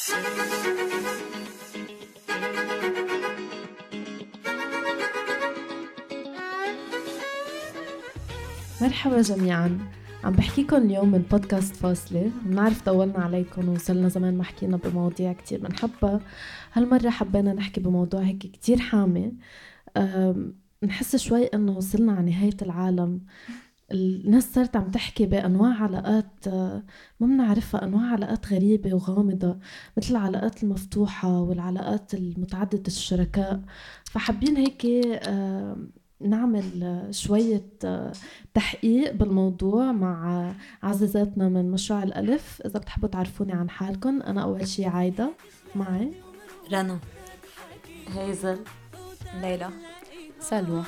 مرحبا جميعا. عم بحكيكم اليوم من بودكاست فاصلة. بنعرف طولنا عليكم وصلنا زمان ما حكينا بمواضيع كتير بنحبها هالمرة حبينا نحكي بموضوع هيك كتير حامي. نحس شوي إنه وصلنا على نهاية العالم. الناس صارت عم تحكي بأنواع علاقات ما بنعرفها أنواع علاقات غريبة وغامضة مثل العلاقات المفتوحة والعلاقات المتعددة الشركاء. فحابين هيك نعمل شوية تحقيق بالموضوع مع عزيزاتنا من مشروع الألف. إذا بتحبوا تعرفوني عن حالكم أنا أول شي عايدة معي. رنا. هيزل. ليلى. سلوى.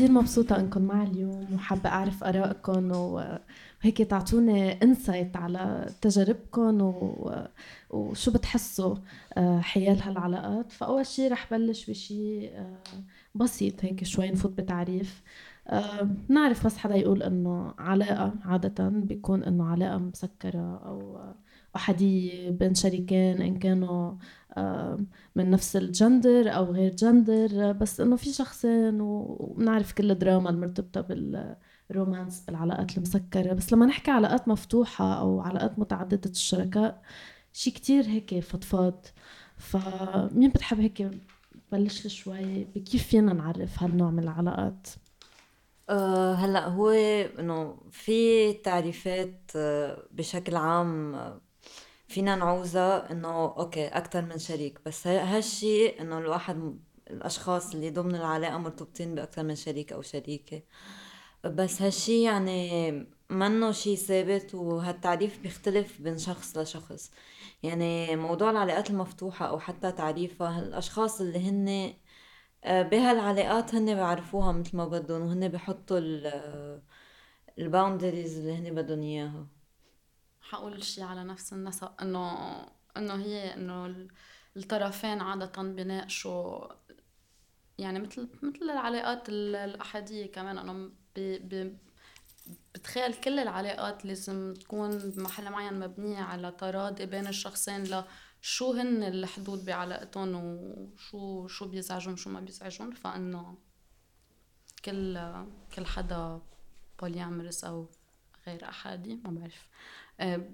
كتير مبسوطة إنكم معي اليوم وحابة أعرف آرائكم وهيك تعطوني انسايت على تجاربكم و... وشو بتحسوا آه، حيال هالعلاقات. فأول شيء رح بلش بشيء آه، بسيط هيك شوي نفوت بتعريف. أه نعرف بس حدا يقول إنه علاقة عادة بيكون إنه علاقة مسكرة أو أحادية بين شريكين إن كانوا من نفس الجندر أو غير جندر بس إنه في شخصين وبنعرف كل الدراما المرتبطة بالرومانس بالعلاقات المسكرة. بس لما نحكي علاقات مفتوحة أو علاقات متعددة الشركاء شي كتير هيك فضفاض. فمين بتحب هيك بلش شوي؟ بكيف فينا نعرف هالنوع من العلاقات؟ أه هلأ هو إنه في تعريفات آه، بشكل عام فينا نعوزها إنه أوكي أكثر من شريك بس هالشيء إنه الواحد الأشخاص اللي ضمن العلاقة مرتبطين باكثر من شريك أو شريكة. بس هالشي يعني منه شيء ثابت وهالتعريف بيختلف بين شخص لشخص. يعني موضوع العلاقات المفتوحة أو حتى تعريفها الأشخاص اللي هن آه، بهالعلاقات هن بيعرفوها مثل ما بدهم وهن بيحطوا الباوندريز اللي هن بدهم إياها. حقول شيء على نفس النسق إنه إنه هي إنه الطرفين عادة بيناقشوا يعني مثل مثل العلاقات الأحادية كمان إنه بتخيل كل العلاقات لازم تكون بمحل معين مبنية على تراضي بين الشخصين لشو هن الحدود بعلاقتهم وشو شو بيزعجهم شو ما بيزعجهم فإنه كل كل حدا بوليامرس أو غير أحادي ما بعرف.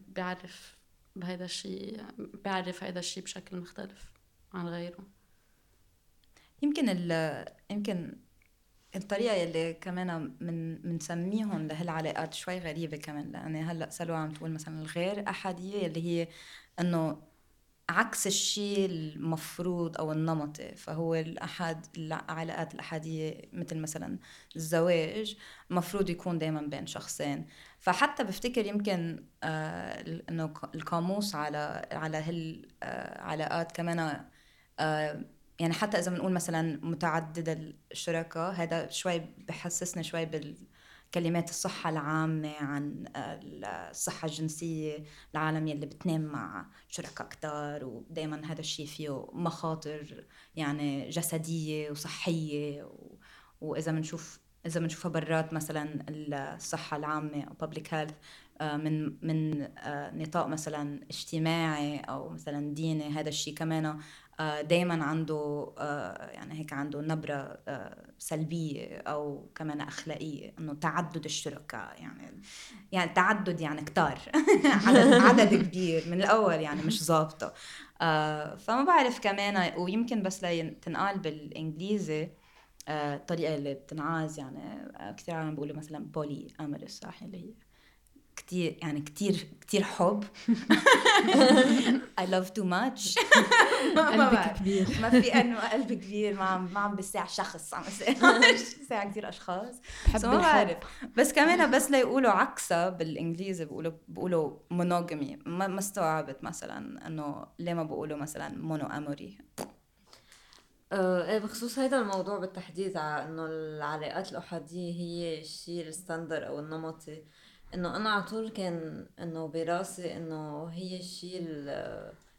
بيعرف بهذا الشيء بيعرف هذا الشيء بشكل مختلف عن غيره. يمكن ال يمكن الطريقة يلي كمان من بنسميهم لهالعلاقات شوي غريبة كمان لأني هلأ سلوى عم تقول مثلا الغير أحادية يلي هي إنه عكس الشيء المفروض أو النمطي فهو الاحد العلاقات الأحادية مثل مثلا الزواج المفروض يكون دائما بين شخصين. فحتى بفتكر يمكن آه إنه القاموس على على هالعلاقات آه كمان آه يعني حتى إذا بنقول مثلا متعددة الشركاء هذا شوي بحسسني شوي بال كلمات الصحة العامة عن الصحة الجنسية العالم يلي بتنام مع شركاء كتار ودايما هذا الشيء فيه مخاطر يعني جسدية وصحية و... وإذا بنشوف إذا بنشوفها برات مثلا العامة أو public health آه، من من آه، نطاق مثلا اجتماعي أو مثلا ديني هذا الشيء كمان آه، دايما عنده يعني هيك عنده نبرة آه، سلبية أو كمان أخلاقية إنه تعدد الشركاء يعني يعني تعدد يعني كتار عدد عدد كبير من الأول يعني مش ظابطة. فما بعرف كمان ويمكن بس لتنقال بالإنجليزي الطريقة اللي بتنقال يعني كثير عالم بيقولوا مثلا polyamorous صح؟ اللي هي كتير يعني كتير كتير حب. I love too much. قلبك كبير. ما في انه قلب كبير ما عم ما عم بساع شخص عم بساع كثير أشخاص. بحب ما بعرف. بس كمان بس ليقولوا عكسها بالإنجليزي بيقولوا بيقولوا monogamy ما, ما استوعبت مثلا إنه ليه ما بيقولوا مثلا mono amory آه، إيه بخصوص هذا الموضوع بالتحديد على إنه العلاقات الأحادية هي الشيء ال standard أو النمطي. إنه أنا على طول كان إنه براسي إنه هي الشيء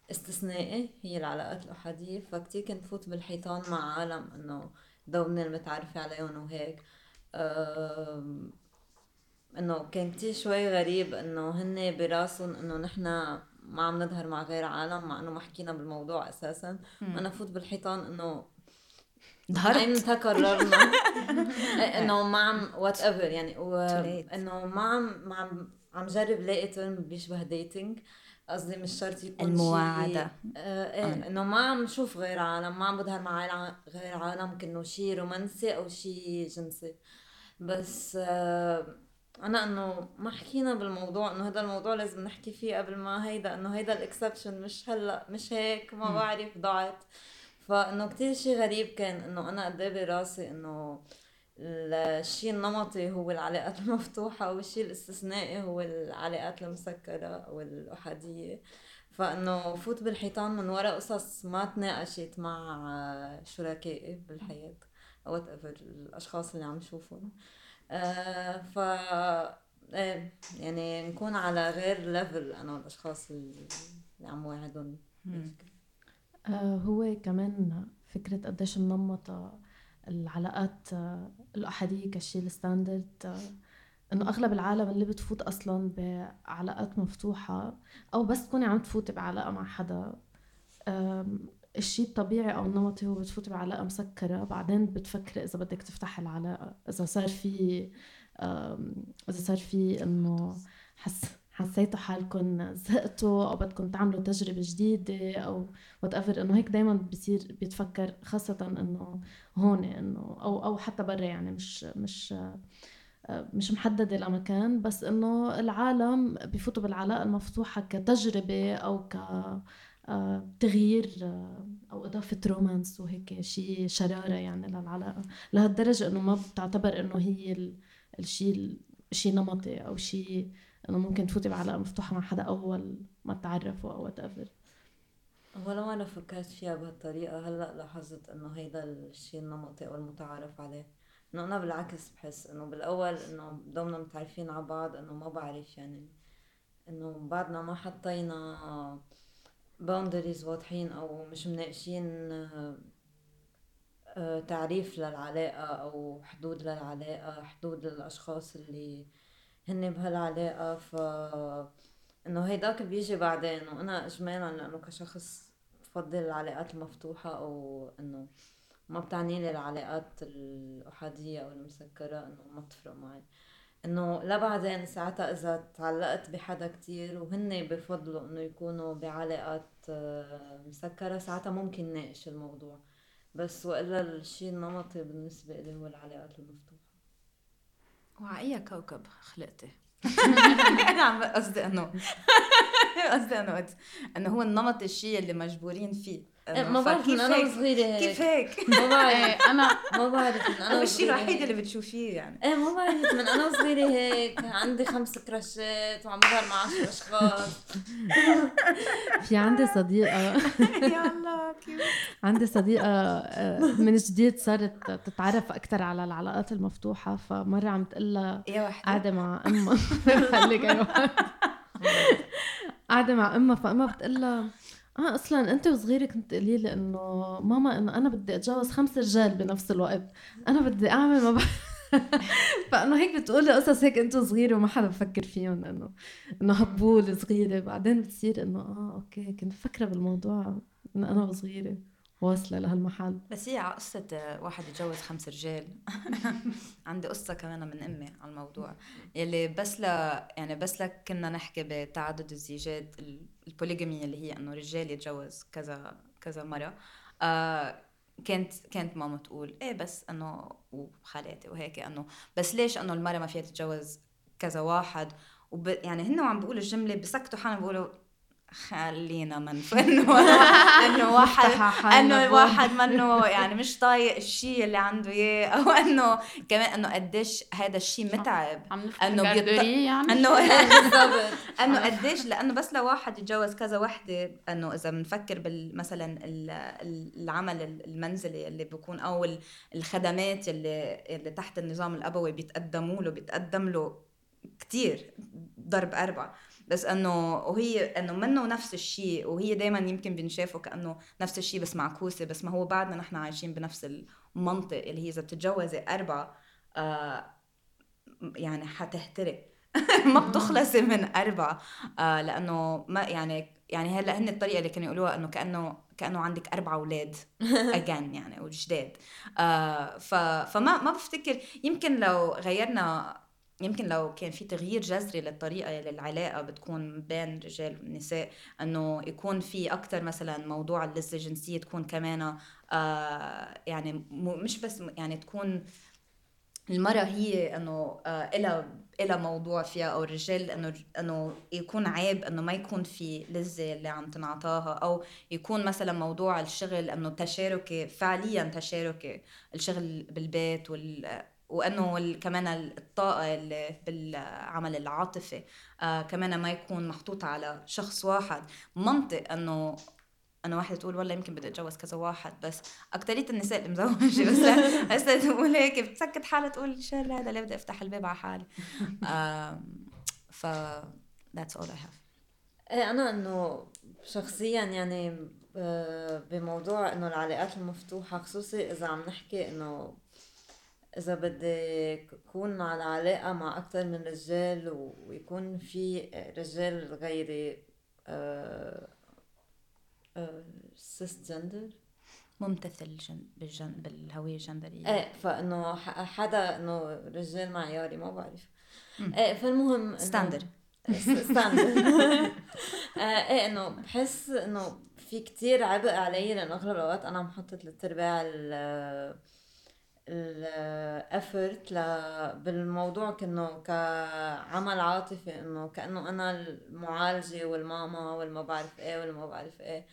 الاستثنائي هي العلاقات الأحادية. فكتير كنت فوت بالحيطان مع عالم إنه دوبني متعرفة عليهم وهيك. إنه كان كتير شوي غريب إنه هن براسهم إنه نحن ما عم نظهر مع غير عالم مع إنه ما حكينا بالموضوع أساسا. أنا فوت بالحيطان إنه ظهرت. ايمتى قررنا إنه ما عم whatever يعني و-. إنه ما عم ما عم عم جرب لاقي term بيشبه dating قصدي مش شرط يكون شي- المواعدة. آه إيه إنه ما عم نشوف غير عالم ما عم بظهر مع غير عالم كأنه شي رومانسي أو شي جنسي. بس آه أنا انه ما حكينا بالموضوع انه هذا الموضوع لازم نحكي فيه قبل ما هيدا انه هيدا ال exception مش هلا مش هيك ما بعرف ضاعت. فانه كتير شيء غريب كان انه أنا قد إيه براسي انه الشيء النمطي هو العلاقات المفتوحة والشيء الاستثنائي هو العلاقات المسكرة أو الأحادية فإنه فوت بالحيطان من وراء قصص ما تناقشت مع شركائي بالحياة أو الأشخاص اللي عم شوفهم ف إيه يعني نكون على غير level أنا والأشخاص اللي عم واعدهم. آه، هو كمان فكرة قديش منمطة العلاقات آه، الأحادية كشيء ال standard آه، إنه أغلب العالم اللي بتفوت أصلا بعلاقات مفتوحة أو بس تكوني عم تفوتي بعلاقة مع حدا. الشيء الطبيعي أو النمطي هو بتفوتي بعلاقة مسكرة بعدين بتفكري إذا بدك تفتحي العلاقة إذا صار في إذا صار في إنه حس حسيتوا حالكم زهقتوا أو بدكم تعملوا تجربة جديدة أو whatever إنه هيك دائما بصير بيتفكر خاصة إنه هون إنه أو أو حتى برا يعني مش مش آه، مش محددة لمكان بس إنه العالم بفوتوا بالعلاقة المفتوحة كتجربة أو ك تغيير آه، أو إضافة romance وهيك شيء شرارة يعني للعلاقة. لهالدرجة إنه ما بتعتبر إنه هي ال- الشيء شيء نمطي أو شيء إنه ممكن تفوتي بعلاقة مفتوحة مع حدا أول ما تعرفوا أو whatever ولا مرة فكرت فيها بهالطريقة. هلأ لاحظت إنه هيدا الشيء النمطي أو المتعارف عليه. إنه أنا بالعكس بحس إنه بالأول إنه دوبنا متعرفين على بعض إنه ما بعرف يعني. إنه بعدنا ما حطينا باوندريز واضحين أو مش مناقشين آه، آه، تعريف للعلاقة أو حدود للعلاقة حدود للأشخاص اللي هن بهالعلاقة. ف إنه هيداك بيجي بعدين وأنا اجمالا لأنه كشخص بفضل العلاقات المفتوحة أو إنه ما بتعني لي العلاقات الأحادية أو المسكرة إنه ما بتفرق معي. إنه لا بعدين ساعتها إذا تعلقت بحدا كتير وهن بفضلوا إنه يكونوا بعلاقات آه، مسكرة ساعتها ممكن ناقش الموضوع. بس وإلا الشيء النمطي بالنسبة إلي هو العلاقات المفتوحة. وعلى كوكب خلقتي؟ أنا عم قصدي انه قصدي إنه إنه هو النمط الشيء اللي مجبورين فيه. ما بعرف من أنا هيك؟ وصغيرة هيك كيف هيك؟ ما بعرف. إيه أنا ما بعرف. من أنا هو الشيء الوحيد هيك. اللي بتشوفيه يعني. إيه ما بعرف. من أنا وصغيرة هيك عندي خمس كراشات وعم بظهر مع عشر أشخاص. في عندي صديقة. يا الله كيف عندي صديقة آه، من جديد صارت تتعرف أكثر على العلاقات المفتوحة فمرة عم تقول لها يا وحدة. قاعدة مع أمها. خليك. قاعدة مع أمها فأمها بتقول لها آه أصلا أنت وصغيرة كنت تقولي لي إنه ماما إنه أنا بدي أتجوز خمس رجال بنفس الوقت. أنا بدي أعمل ما بعرف فإنه هيك بتقولي قصص هيك أنت صغيره وما حدا بفكر فيهم انه إنه هبول صغيرة. بعدين بتصير إنه آه أوكي كنت فكره بالموضوع انه أنا وصغيرة. واصلة لهالمحل. بس هي على قصة آه، واحد يتجوز خمس رجال. عندي قصة كمان من أمي على الموضوع. يلي بس ل يعني بس لك كنا نحكي بتعدد الزيجات ال- البوليجامي اللي هي إنه رجال يتجوز كذا كذا مرة. آه كانت كانت ماما تقول إيه بس إنه وخالاتي وهيك إنه بس ليش إنه المرأة ما فيها تتجوز كذا واحد؟ وب يعني هن وعم بيقولوا الجملة بسكتوا حالهم بيقولوا خلينا منف إنه انه واحد إنه. الواحد منه يعني مش طايق الشيء اللي عنده إياه أو إنه كمان إنه قديش هذا الشيء متعب. إنه بيط- يعني. انه إنه قديش لإنه بس لو واحد يتجوز كذا وحدة إنه إذا بنفكر مثلا ال- ال- العمل المنزلي اللي بيكون أو ال- الخدمات اللي اللي تحت النظام الأبوي بيتقدموا له بيتقدم له كتير ضرب أربعة. بس إنه وهي إنه منه نفس الشيء وهي دائما يمكن بنشافه كأنه نفس الشيء بس معكوسة بس ما هو بعدنا نحن عايشين بنفس المنطق اللي هي إذا بتتجوزي اربعه آه يعني حتهتري ما بتخلصي من أربعة آه لأنه ما يعني يعني هلا هن الطريقة اللي كانوا يقولوها إنه كأنه كأنه عندك أربع أولاد أجان يعني وجداد. آه ف فما ما بفتكر يمكن لو غيرنا يمكن لو كان في تغيير جذري للطريقة اللي العلاقة بتكون بين الرجال والنساء إنه يكون في أكثر مثلا موضوع اللذة الجنسية تكون كمان آه يعني مش بس يعني تكون المرأة هي إنه آه إلها إلها موضوع فيها أو الرجال إنه إنه يكون عيب إنه ما يكون في لذة اللي عم تنعطاها أو يكون مثلا موضوع الشغل إنه تشاركي فعليا تشاركي الشغل بالبيت وال وأنه كمان الطاقه اللي بالعمل العاطفي آه كمان ما يكون محطوط على شخص واحد. منطق إنه أنا واحدة تقول والله يمكن بدي أتجوز كذا واحد بس اكثريه النساء اللي مزوجة بس هسه تقول هيك بتسكت حالها تقول شو هذا ليه بدي أفتح الباب على حالي؟ ف that's all I have. إيه أنا إنه شخصيا يعني آه، بموضوع إنه العلاقات المفتوحة خصوصي إذا عم نحكي إنه إذا بدي اكون على علاقة مع أكثر من رجال ويكون في رجال غيري cisgender ممتثل جن... بالجن... بالهوية الجندرية. إيه فإنه حدا إنه رجال معياري ما بعرف. إيه فالمهم standard standard إيه إنه بحس إنه في كتير عبء علي لأنه أغلب الأوقات أنا عم حط ال effort بالموضوع كأنه كعمل عاطفي إنه كأنه أنا المعالجة والماما والما بعرف إيه والما بعرف إيه.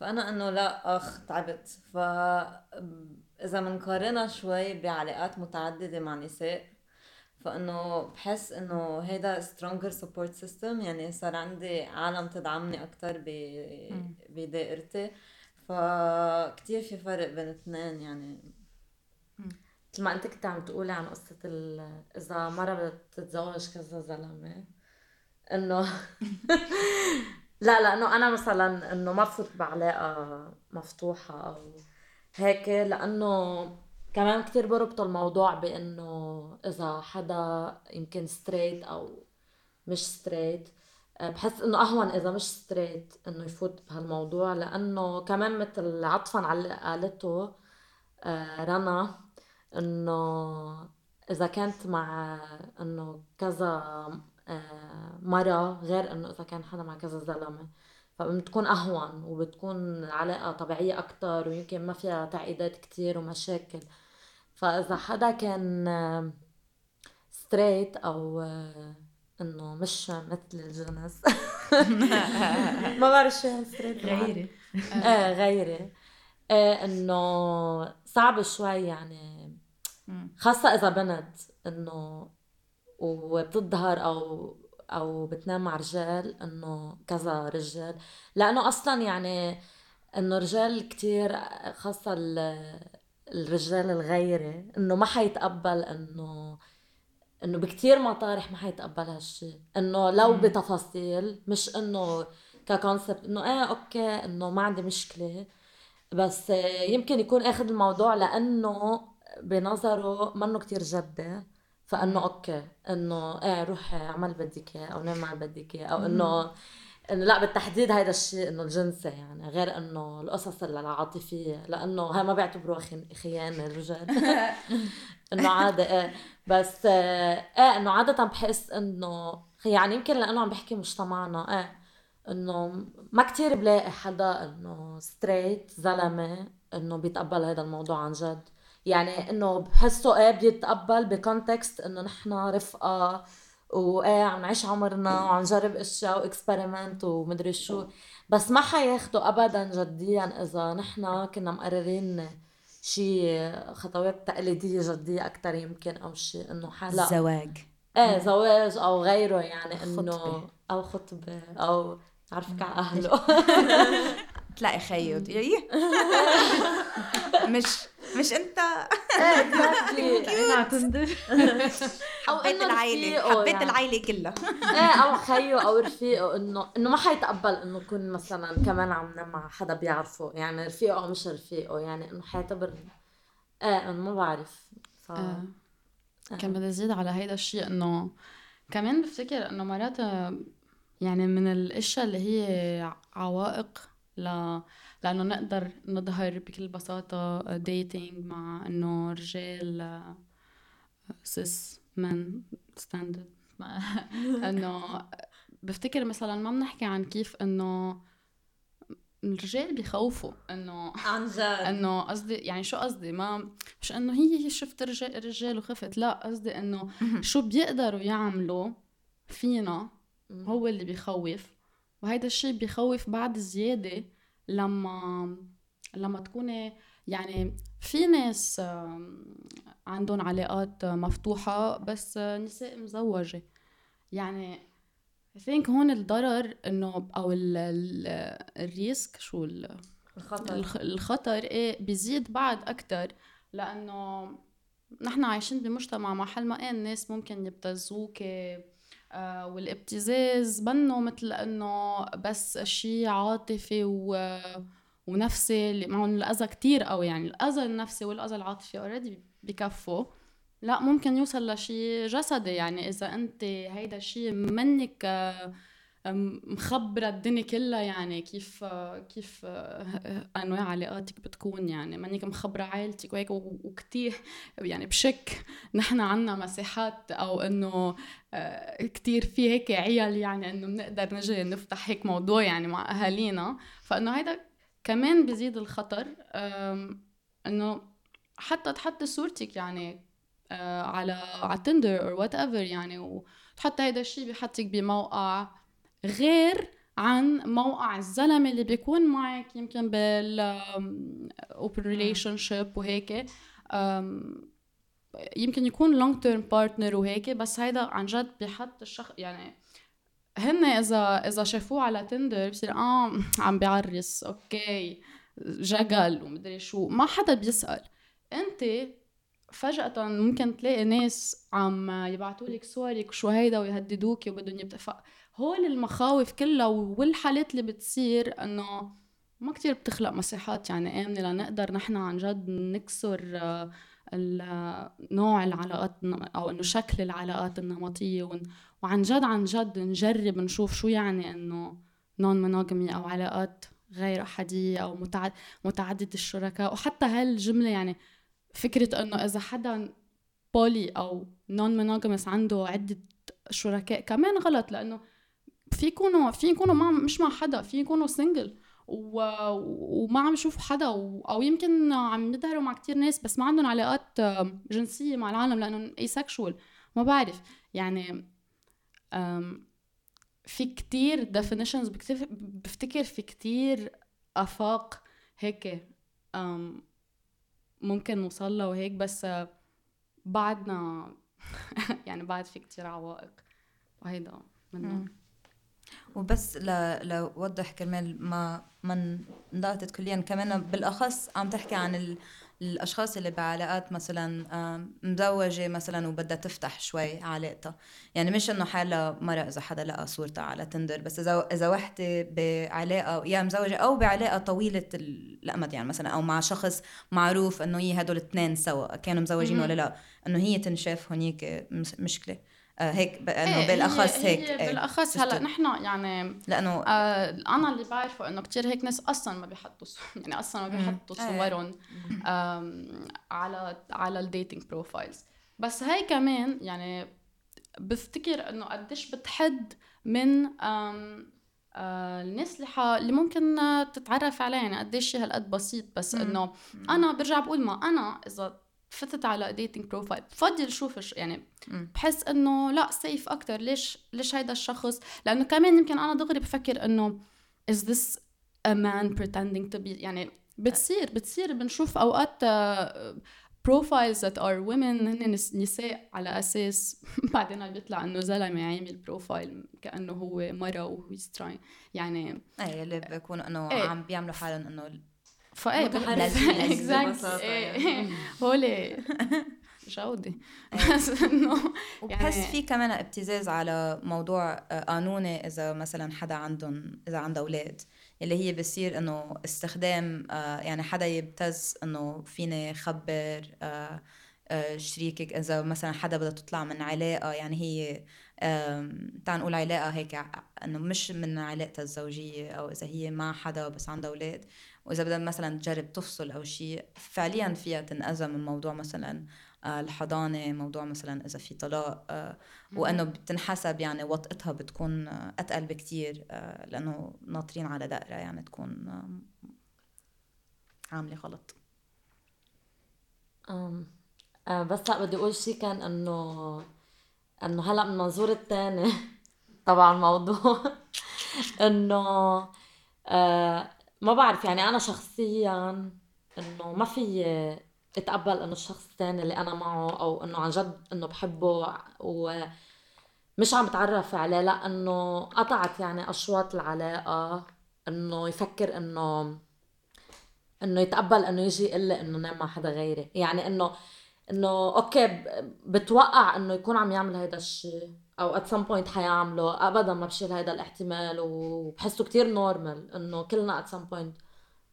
فأنا إنه لا أخ تعبت. ف إذا بنقارنها شوي بعلاقات متعددة مع نساء فإنه بحس إنه هيدا stronger support system يعني صار عندي عالم تدعمني أكثر بدائرتي. فكتير في فرق بين الاثنين يعني مثل ما انت كنت عم تقولي عن قصة إذا مرة بتتزوج كذا زلمة إنه لا لأنه أنا مثلا إنه ما بفوت بعلاقة مفتوحة أو هيك لأنه كمان كتير بربطوا الموضوع بإنه إذا حدا يمكن straight أو مش straight بحس إنه أهون إذا مش ستريت إنه يفوت بهالموضوع لأنه كمان مثل عطفا على اللي قالته آه، رنا إنه إذا كانت مع إنه كذا آه، مرة غير إنه إذا كان حدا مع كذا زلمة. فبتكون أهون وبتكون علاقة طبيعية أكتر ويمكن ما فيها تعقيدات كتير ومشاكل. فإذا حدا كان straight أو آه، إنه مش مثل الجنس. ما بعرف شو straight غيري إيه غيري إيه إنه صعب شوي يعني خاصة إذا بنت إنه وبتظهر أو أو بتنام مع رجال إنه كذا رجال. لأنه أصلا يعني إنه رجال كتير خاصة الرجال الغيري إنه ما حيتقبل إنه إنه بكتير مطارح ما حيتقبل هالشي. إنه لو مم. بتفاصيل مش إنه ك concept إنه إيه okay إنه ما عندي مشكلة. بس يمكن يكون أخذ الموضوع لأنه بنظره منه كتير جدي فإنه okay إنه إيه روح اعمل بدك إياه أو نام مع بدك إياه أو إنه إنه لا بالتحديد هذا الشيء إنه الجنسي يعني غير إنه القصص العاطفية لأنه هاي ما بيعتبروها خيانة الرجال إنه عادي إيه بس إيه إنه عادة بحس إنه يعني يمكن لأنه عم بحكي مجتمعنا إيه إنه ما كتير بلاقي حدا إنه straight زلمة إنه بيتقبل هذا الموضوع عن جد. يعني إنه بحسه إيه بيتقبل ب context إنه نحن رفقة وإيه عم نعيش عمرنا وعم نجرب أشياء و experiment ومدري شو. بس ما حياخدوا ابدا جديا إذا نحن كنا مقررين شيء خطوات تقليدية جدية أكثر يمكن أو شيء إنه حلا زواج إيه زواج أو غيره يعني إنه أو خطبة أو عرفك على أهله. تلاقي خيو تقولي مش مش انت. حبيت العائلة حبيت يعني. العائلة كلها. إيه أو خيو أو رفيقه انه إنه ما حيتقبل إنه يكون مثلا كمان عم مع حدا بيعرفه. يعني رفيقه أو مش رفيقه يعني إنه حيعتبر إيه انه ما بعرف. ف... آه. كان بدي أزيد على هيدا الشيء إنه كمان بفتكر إنه مرات يعني من الأشياء اللي هي عوائق ل... لأنه نقدر نظهر بكل بساطة ديتينج مع إنه رجال cis man standard إنه بفتكر مثلا ما بنحكي عن كيف إنه الرجال بيخوفوا إنه عن جد. إنه قصدي يعني شو قصدي؟ ما مش إنه هي شفت الرجال الرجال وخفت لا قصدي إنه شو بيقدروا يعملوا فينا هو اللي بيخوف وهيدا الشيء بيخوف بعد زيادة لما لما تكوني يعني في ناس عندهم علاقات مفتوحة بس نساء مزوجة. يعني I think هون الضرر إنه أو الريسك شو الخطر. الخطر إيه بيزيد بعد أكثر لأنه نحن عايشين بمجتمع محل ما إيه الناس ممكن يبتزوك والابتزاز منه مثل إنه بس شيء عاطفي و ونفسي اللي معهم الأذى كتير قوي. يعني الأذى النفسي والأذى العاطفي اوريدي بكفوا. لا ممكن يوصل لشيء جسدي. يعني إذا أنت هيدا الشيء منك مخبرة الدنيا كلها يعني كيف كيف آه، أنواع علاقاتك بتكون يعني. مانك مخبرة عائلتك وهيك وكتير يعني بشك نحن عنا مساحات أو إنه آه، كتير في هيك عيال يعني إنه بنقدر نجي نفتح هيك موضوع يعني مع أهالينا. فإنه هيدا كمان بيزيد الخطر إنه حتى تحطي صورتك يعني آه، على على Tinder أو whatever يعني وتحطي هيدا الشيء بحطك بموقع. غير عن موقع الزلمة اللي بيكون معك يمكن بال open relationship وهيك. يمكن يكون long term partner وهيك بس هيدا عن جد بحط الشخص يعني هن إذا إذا شافوه على تندر بصير آه عم بيعرس أوكي جقل ومدري شو. ما حدا بيسأل. أنت فجأة ممكن تلاقي ناس عم يبعتوا لك صورك وشو هيدا ويهددوك وبدهم يبتفق هول المخاوف كلها والحالات اللي بتصير إنه ما كتير بتخلق مساحات يعني آمنة لنقدر نحن عن جد نكسر نوع العلاقات أو إنه شكل العلاقات النمطية وعن جد عن جد نجرب نشوف شو يعني إنه non-monogamy أو علاقات غير أحادية أو متعد متعدد الشركاء. وحتى هالجملة يعني فكرة إنه إذا حدا poly أو non-monogamous عنده عدة شركاء كمان غلط لأنه في يكونوا في يكونوا مع مش مع حدا في يكونوا single و... وما عم يشوفوا حدا و... أو يمكن عم يظهروا مع كتير ناس بس ما عندهم علاقات جنسية مع العالم لأنهم asexual ما بعرف يعني. في كتير definitions. بفتكر في كتير آفاق هيك. ممكن نوصل له وهيك بس بعدنا يعني بعد في كتير عوائق وهيدا منه وبس لوضح كرمال ما ما انضغطت كليا. كمان بالأخص عم تحكي عن ال... الأشخاص اللي بعلاقات مثلا مزوجة مثلا وبدها تفتح شوي علاقتها. يعني مش إنه حالها مرة إذا حدا لقى صورتها على تندر بس إذا إذا وحدة بعلاقة يا مزوجة أو بعلاقة طويلة الأمد يعني مثلا أو مع شخص معروف إنه هي هدول الاثنين سوا كانوا مزوجين ولا لا إنه هي تنشاف هنيك مشكلة. هيك إنه إيه بالأخص هي هيك هي بالأخص هلأ نحن يعني لأنه آه أنا اللي بعرفه إنه كثير هيك ناس أصلا ما بيحطوا يعني أصلا ما بيحطوا إيه. صورهم على على ال dating profiles بس هي كمان يعني بفتكر إنه قديش بتحد من آه الناس اللي ح... اللي ممكن تتعرف عليها. يعني قديش هالقد بسيط بس إنه أنا برجع بقول ما أنا إذا فتت على dating profile بفضل شوف يعني بحس إنه لا safe أكثر ليش ليش هيدا الشخص؟ لأنه كمان يمكن أنا دغري بفكر إنه is this a man pretending to be يعني بتصير بتصير بنشوف أوقات profiles that are women هن نساء على أساس بعدين بيطلع إنه زلمة عامل profile كأنه هو مرة وهو يعني إيه اللي بيكونوا إنه إيه. عم بيعملوا حالهم إنه فإيه exactly هولي. جودة بس إنه وبحس يعني في كمان ابتزاز على موضوع آه، قانوني إذا مثلا حدا عندهم إذا عنده أولاد. اللي هي بصير إنه استخدام آه، يعني حدا يبتز إنه فيني خبر آه، شريكك إذا مثلا حدا بدها تطلع من علاقة يعني هي تعال نقول علاقة هيك إنه مش من علاقتها الزوجية أو إذا هي مع حدا بس عندها أولاد. وإذا بدها مثلا تجرب تفصل أو شيء فعليا فيها تنأذى من موضوع مثلا آه، الحضانة موضوع مثلا إذا في طلاق آه، وإنه بتنحسب يعني وطئتها بتكون أتقل بكتير لأنه ناطرين على دائرة يعني تكون عاملة غلط. آه بس لا بدي أقول شيء كان إنه إنه هلأ من منظور الثاني طبعا الموضوع. إنه آه ما بعرف يعني أنا شخصيا إنه ما في أتقبل إنه الشخص الثاني اللي أنا معه أو إنه عن جد إنه بحبه ومش عم بتعرف عليه لأنه قطعت يعني اشواط العلاقة إنه يفكر إنه إنه يتقبل إنه يجي يقول إنه نام مع حدا غيري. يعني إنه إنه okay بتوقع إنه يكون عم يعمل هيدا الشيء أو at some point حيعمله. ابدا ما بشيل هيدا الاحتمال وبحسه كتير normal إنه كلنا at some point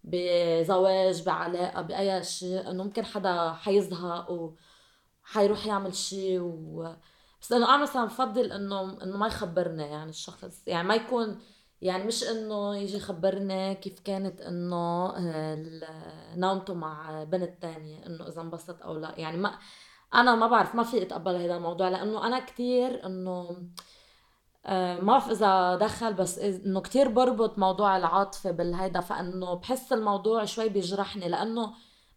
بزواج بعلاقة بأي شيء إنه ممكن حدا حيزهق وحيروح يعمل شيء و... بس إنه أنا مثلا بفضل إنه إنه ما يخبرني يعني الشخص. يعني ما يكون يعني مش إنه يجي يخبرني كيف كانت إنه آه، نومته مع بنت تانية إنه إذا انبسط أو لا. يعني ما أنا ما بعرف ما في أتقبل هذا الموضوع لأنه أنا كتير إنه آه، ما بعرف إذا دخل بس إنه كتير بربط موضوع العاطفة بالهيدا فإنه بحس الموضوع شوي بيجرحني لأنه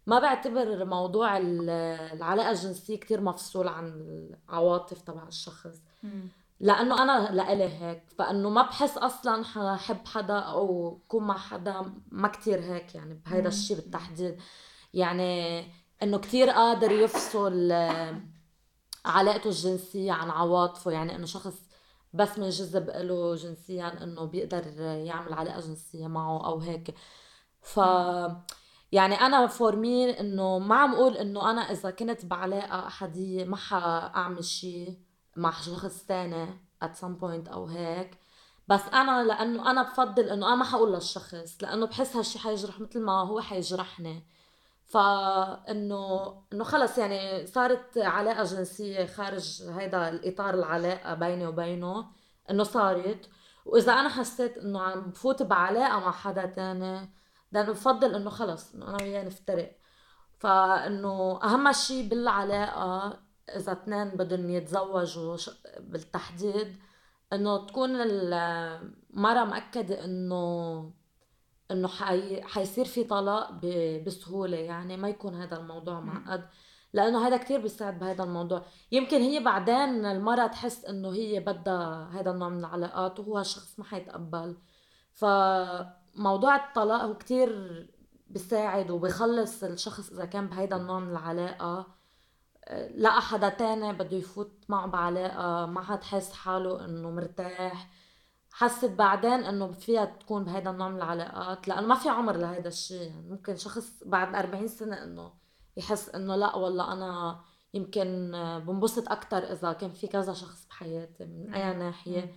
ما بعتبر موضوع العلاقة الجنسية كتير مفصول عن العواطف تبع الشخص. لأنه أنا لإلي هيك فإنه ما بحس أصلا حب حدا أو كون مع حدا ما كتير هيك يعني بهيدا الشيء بالتحديد. يعني إنه كتير قادر يفصل آه، علاقته الجنسية عن عواطفه. يعني إنه شخص بس منجذب له جنسيا إنه بيقدر يعمل علاقة جنسية معه أو هيك. ف يعني أنا فور مي إنه ما عم أقول إنه أنا إذا كنت بعلاقة أحدية ما حاعمل شيء مع شخص تاني at some point أو هيك. بس أنا لأنه أنا بفضل إنه أنا ما حقول للشخص لأنه بحس هالشي حيجرح مثل ما هو حيجرحني. فإنه إنه خلص يعني صارت علاقة جنسية خارج هيدا الإطار العلاقة بيني وبينه إنه صارت. وإذا أنا حسيت إنه عم بفوت بعلاقة مع حدا تاني لأنه بفضل إنه خلص إنه أنا وياه نفترق. فإنه أهم شيء بالعلاقة إذا اثنين بدهم يتزوجوا بالتحديد إنه تكون المرأة مأكدة إنه إنه حي... حيصير في طلاق ب... بسهولة يعني ما يكون هذا الموضوع معقد. لأنه هذا كتير بيساعد بهذا الموضوع. يمكن هي بعدين المرأة تحس إنه هي بدها هذا النوع من العلاقات وهو الشخص ما حيتقبل. فموضوع الطلاق هو كتير بيساعد وبيخلص الشخص إذا كان بهيدا النوع من العلاقة. لقى حدا تاني بده يفوت معه بعلاقة ما حتحس حاله إنه مرتاح. حست بعدين إنه فيها تكون بهيدا النوع من العلاقات لأنه ما في عمر لهيدا الشيء يعني ممكن شخص بعد 40 سنة إنه يحس إنه لا والله أنا يمكن بنبسط أكتر إذا كان في كذا شخص بحياتي من أي ناحية.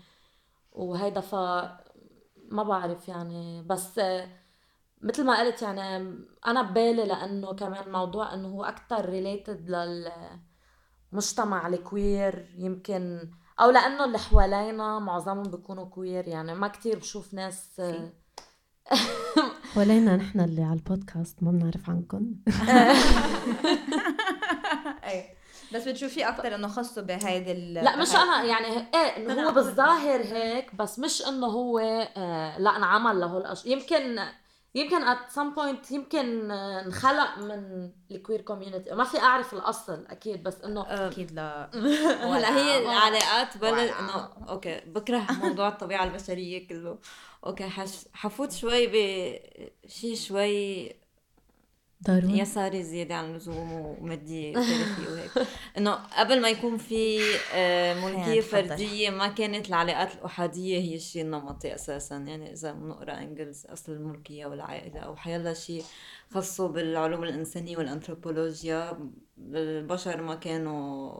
وهيدا ف ما بعرف يعني. بس مثل ما قلت يعني أنا ببالي لأنه كمان موضوع إنه هو أكثر related للمجتمع ال queer يمكن أو لأنه اللي حوالينا معظمهم بيكونوا queer يعني ما كتير بشوف ناس حوالينا نحن اللي على البودكاست ما بنعرف عنكم. اي بس بتشوفي أكثر إنه خصه بهيدي لا مش أنا يعني إيه إنه هو بالظاهر هيك بس مش إنه هو آه لا انعمل له الاشياء يمكن يمكن at some point يمكن نخلق من الكوير كوميونتي ما في أعرف الأصل أكيد بس إنه أكيد لا. هلا هي العلاقات بلد إنه أوكي بكره موضوع الطبيعة البشرية كله. okay حش... حفوت شوي بشيء شوي ضروري يساري زيادة عن اللزوم ومادية وتاريخية وهيك انه قبل ما يكون في ملكية فردية ما كانت العلاقات الأحادية هي الشيء النمطي أساسا يعني إذا بنقرا إنجلز أصل الملكية والعائلة أو حيلا شيء خاصه بالعلوم الإنسانية والأنثروبولوجيا البشر ما كانوا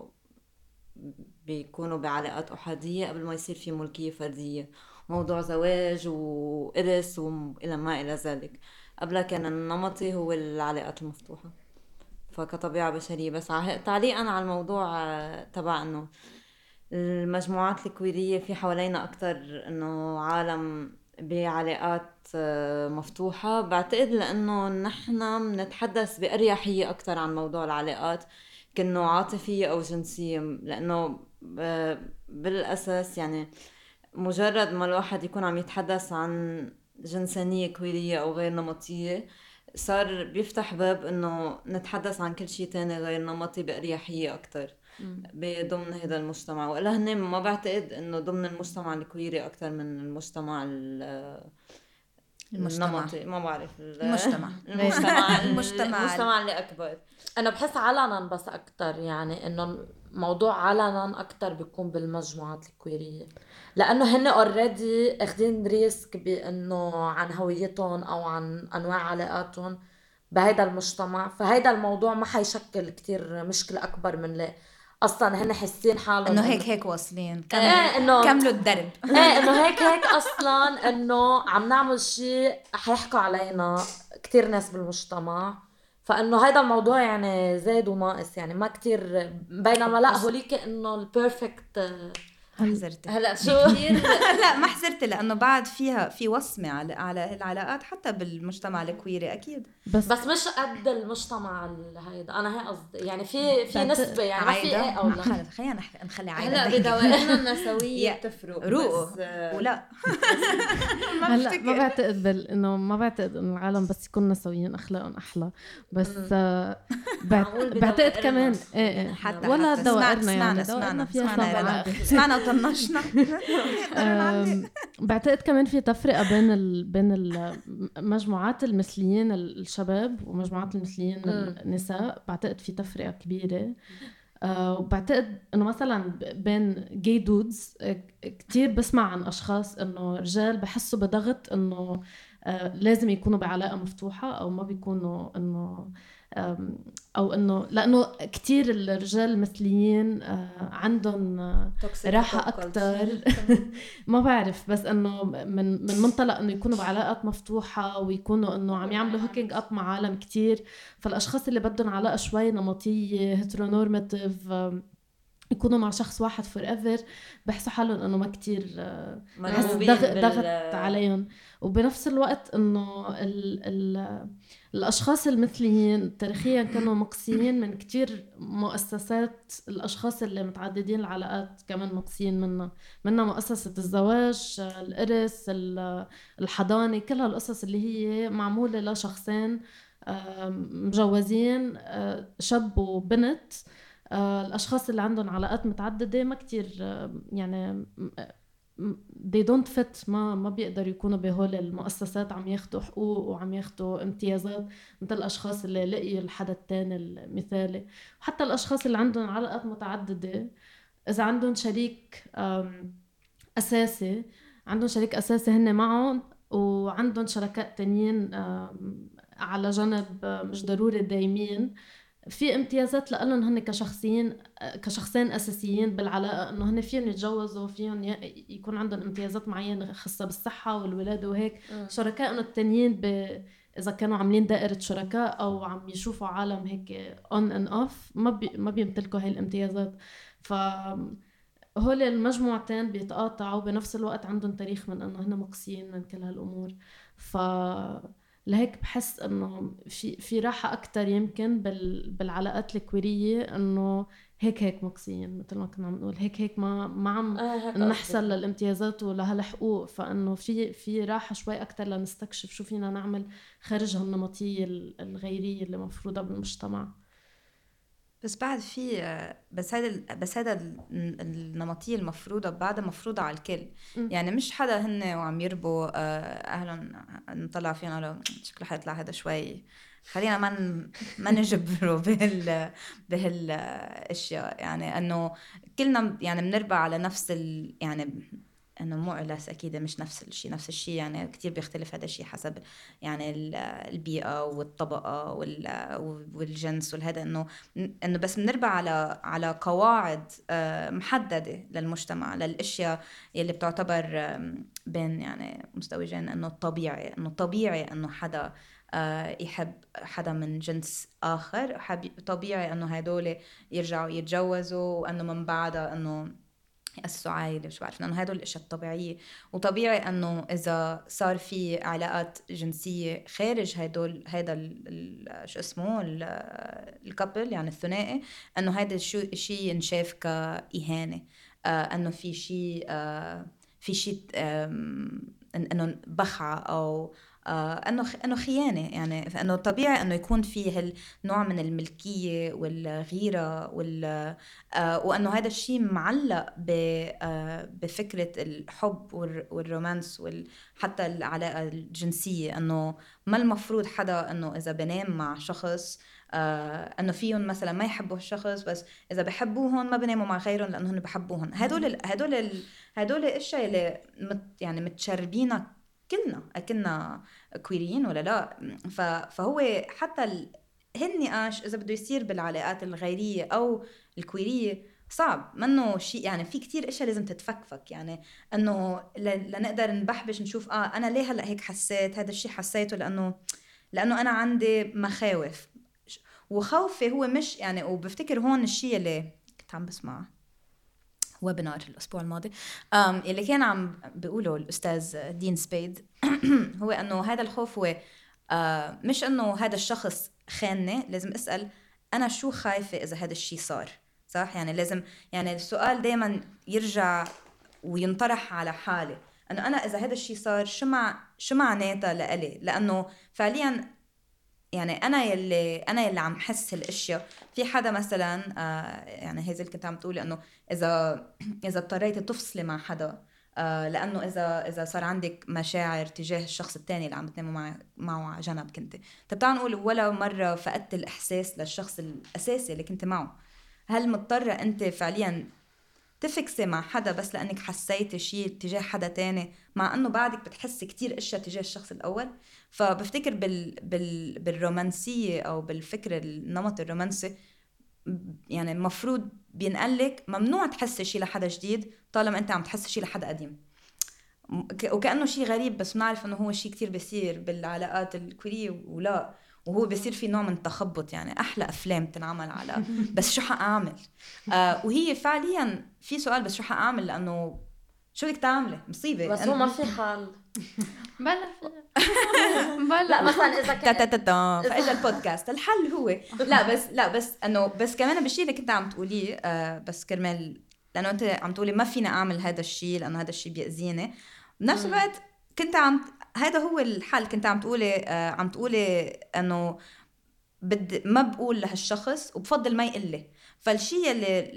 بيكونوا بعلاقات أحادية قبل ما يصير في ملكية فردية موضوع زواج وإرث وإلى ما إلى ذلك قبلها كان النمطي هو العلاقات المفتوحة. فكطبيعة بشرية بس تعليقا على الموضوع آه، تبع إنه المجموعات الكويرية في حوالينا أكتر إنه عالم بعلاقات آه، مفتوحة. بعتقد لأنه نحن بنتحدث بأريحية أكتر عن موضوع العلاقات كأنه عاطفية أو جنسية. لأنه بالأساس يعني مجرد ما الواحد يكون عم يتحدث عن جنسانية كويرية أو غير نمطية صار بيفتح باب إنه نتحدث عن كل شيء تاني غير نمطي بأريحية أكتر بضمن هذا المجتمع. وإلا هن ما بعتقد إنه ضمن المجتمع الكويري أكتر من المجتمع المجتمع. النمطي. ما بعرف المجتمع. المجتمع المجتمع. المجتمع اللي أكبر. أنا بحس علنا بس أكثر يعني إنه موضوع علنا أكثر بيكون بالمجموعات ال queer ية. لأنه هن already اخذين risk بإنه عن هويتهم أو عن أنواع علاقاتهم بهيدا المجتمع فهيدا الموضوع ما حيشكل كتير مشكلة أكبر من ليه أصلا هن حاسين حالهم إنه هيك هيك واصلين. كملوا إيه انه كملوا الدرب. إيه إنه هيك هيك أصلا إنه عم نعمل شيء حيحكوا علينا كثير ناس بالمجتمع. فإنه هيدا الموضوع يعني زاد وناقص يعني ما كتير بينما لا هوليك إنه ال perfect حزرت. هلا شو؟ لا ما حزرت لأنه بعد فيها في وصمة على على العلاقات حتى بالمجتمع ال queer ي أكيد. بس بس مش قد المجتمع هيدا. أنا هي قصدي. يعني في في نسبة يعني ما في إيه أو لا؟ خلينا نخلي عايدة هلا بدوائرنا النسوية بتفرق روق ولا. هلا ما بعتقد بال إنه ما بعتقد إنه العالم بس يكونوا نسويين اخلاقهم أحلى. بس آه، بعتقد كمان إيه إيه. حتى ولا دوائرنا يعني دوائرنا فيها سمعنا طنشنا. بعتقد كمان في تفرقه بين ال... بين المجموعات المثليين الشباب ومجموعات المثليين النساء. بعتقد في تفرقه كبيرة. أه وبعتقد إنه مثلا بين جي دودز كثير بسمع عن أشخاص إنه رجال بحسوا بضغط إنه أه لازم يكونوا بعلاقة مفتوحة أو ما بيكونوا إنه أو إنه لأنه كثير الرجال المثليين آه، عندهم آه، راحة أكثر ما بعرف بس إنه من من منطلق إنه يكونوا بعلاقات مفتوحة ويكونوا إنه عم يعملوا hooking up مع عالم كثير فالأشخاص اللي بدهم علاقة شوي نمطية heteronormative يكونوا مع شخص واحد forever بحسوا حالهم إنه ما آه، ضغط, ضغط عليهم. وبنفس الوقت إنه ال ال الأشخاص المثليين تاريخيا كانوا مقصيين من كتير مؤسسات الأشخاص اللي متعددين العلاقات كمان مقصيين منها. منها مؤسسة الزواج الإرث الحضانة كل هالقصص اللي هي معمولة لشخصين مجوزين آه، شاب وبنت. آه، الأشخاص اللي عندهم علاقات متعددة ما كتير يعني they don't fit ما ما بيقدروا يكونوا بهول المؤسسات عم ياخذوا حقوق وعم ياخذوا امتيازات. مثل الأشخاص اللي لقيوا الحدا الثاني المثالي. وحتى الأشخاص اللي عندهم علاقات متعددة إذا عندهم شريك أساسي عندهم شريك أساسي هن معهم وعندهم شركاء تانيين على جنب مش ضروري دايمين. في امتيازات لهم هن كشخصيين كشخصين أساسيين بالعلاقة إنه هن فيهم يتجوزوا فيهم يكون عندهم امتيازات معينة خاصة بالصحة والولادة وهيك. شركائهم التانيين ب... إذا كانوا عاملين دائرة شركاء أو عم يشوفوا عالم هيك on and off ما بي... ما بيمتلكوا هاي الامتيازات. ف هول المجموعتين بيتقاطعوا بنفس الوقت عندهم تاريخ من إنه هن مقصيين من كل هالأمور. ف لهيك بحس إنه في في راحة أكثر يمكن بال بالعلاقات الكويرية إنه هيك هيك مقصيين مثل ما كنا عم نقول هيك هيك ما ما عم آه نحصل للامتيازات ولهالحقوق. فإنه في في راحة شوي أكثر لنستكشف شو فينا نعمل خارج هالنمطية الغيرية اللي مفروضة بالمجتمع. بس بعد في بس هذا بس هذا النمطية المفروضة بعدها مفروضة على الكل. م. يعني مش حدا هن وعم يربوا آه، اهلهم نطلع فيهم قالوا شكله حيطلع هذا شوي. خلينا ما ما نجبره بهال بهالاشياء يعني إنه كلنا يعني بنربى على نفس ال يعني إنه مو أكيد مش نفس الشيء نفس الشيء يعني كثير بيختلف هذا الشيء حسب يعني البيئة والطبقة والجنس والهذا. إنه إنه بس بنربى على على قواعد آه، محددة للمجتمع للأشياء يلي بتعتبر بين يعني مزدوجين إنه طبيعي. إنه طبيعي إنه حدا آه، يحب حدا من جنس آخر طبيعي إنه هدول يرجعوا يتجوزوا وإنه من بعدها إنه يأسسوا عائلة شو بعرف انه هدول الأشياء الطبيعية. وطبيعي إنه إذا صار في علاقات جنسية خارج هدول هذا شو اسمه الكابل يعني الثنائي إنه هذا الشيء ينشاف كإهانة. آه إنه في شيء آه في شيء إنه بخعة أو آه إنه إنه خيانة يعني إنه طبيعي إنه يكون في هالنوع من الملكية والغيرة وال آه وإنه هذا الشيء معلق آه بفكرة الحب والرومانس وحتى العلاقة الجنسية. إنه ما المفروض حدا إنه إذا بنام مع شخص آه إنه فيهم مثلا ما يحبوا الشخص بس إذا بحبوهم ما بناموا مع غيرهم لانهم بحبوهم هدول هدول هدول الأشياء اللي مت يعني متشربينها كلنا اكلنا كويريين ولا لا. فهو حتى هالنقاش إذا بده يصير بالعلاقات الغيرية أو الكويرية صعب. منه شيء يعني في كتير إشياء لازم تتفكفك. يعني إنه لنقدر نبحبش نشوف آه أنا ليه هلأ هيك حسيت؟ هذا الشيء حسيته لأنه لأنه أنا عندي مخاوف. وخوفي هو مش يعني وبفتكر هون الشيء اللي كنت عم بسمع ويبنار الأسبوع الماضي. اللي كان عم بيقوله الأستاذ دين سبيد هو إنه هذا الخوف هو آه مش إنه هذا الشخص خانني لازم أسأل أنا شو خايفة إذا هذا الشيء صار صح؟ يعني لازم يعني السؤال دائما يرجع وينطرح على حالي. إنه أنا إذا هذا الشيء صار شو مع شو معناتها لإلي؟ لأنه فعليا يعني أنا يلي أنا يلي عم حس هالاشياء في حدا مثلا آه يعني هيزل كنت عم تقولي إنه إذا إذا اضطريتي تفصلي مع حدا آه لأنه إذا إذا صار عندك مشاعر تجاه الشخص الثاني اللي عم تناموا معه معه على جنب كنت طب تعال نقول ولا مرة فقدت الإحساس للشخص الأساسي اللي كنت معه. هل مضطرة أنت فعليا تفكسي مع حدا بس لأنك حسيتي شيء تجاه حدا تاني مع إنه بعدك بتحسي كتير أشياء تجاه الشخص الأول. فبفتكر بال... بال... بالرومانسية أو بالفكر النمط الرومانسي يعني المفروض بينقلك ممنوع تحسي شيء لحدا جديد طالما أنت عم تحسي شيء لحدا قديم. وكأنه شيء غريب بس بنعرف إنه هو شيء كتير بيصير بالعلاقات الكورية ولا. وهو بيصير في نوع من التخبط يعني أحلى أفلام تنعمل على بس شو حأعمل؟ آه وهي فعليا في سؤال بس شو حأعمل؟ لأنه شو بدك تعملي؟ مصيبة. بس هو ما في حل بلا بلا لا مثلا إذا كان تا تا تا فإجا البودكاست. الحل هو. لا بس لا بس إنه بس كمان بالشيء اللي كنت عم تقوليه آه بس كرمال لأنه أنت عم تقولي ما فينا أعمل هذا الشيء لأنه هذا الشيء بيأذيني. بنفس الوقت كنت عم هذا هو الحل كنت عم تقولي آه عم تقولي إنه بد ما بقول لهالشخص وبفضل ما يقول لي فالشيء اللي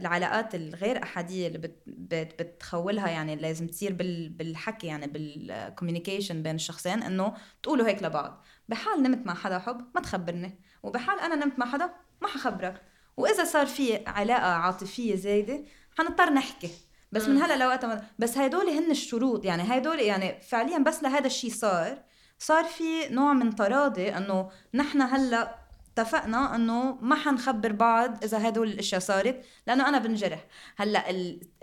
العلاقات الغير أحادية اللي بت بت بتخولها يعني لازم تصير بالحكي يعني بالكوميونيكيشن بين الشخصين إنه تقولوا هيك لبعض. بحال نمت مع حدا حب ما تخبرني وبحال أنا نمت مع حدا ما حخبرك. وإذا صار في علاقة عاطفية زايدة حنضطر نحكي. بس من هلا لوقت بس هدول هن الشروط يعني هدول يعني فعليا بس لهذا الشيء صار. صار في نوع من تراضي إنه نحن هلا اتفقنا إنه ما حنخبر بعض إذا هدول الأشياء صارت لأنه أنا بنجرح. هلا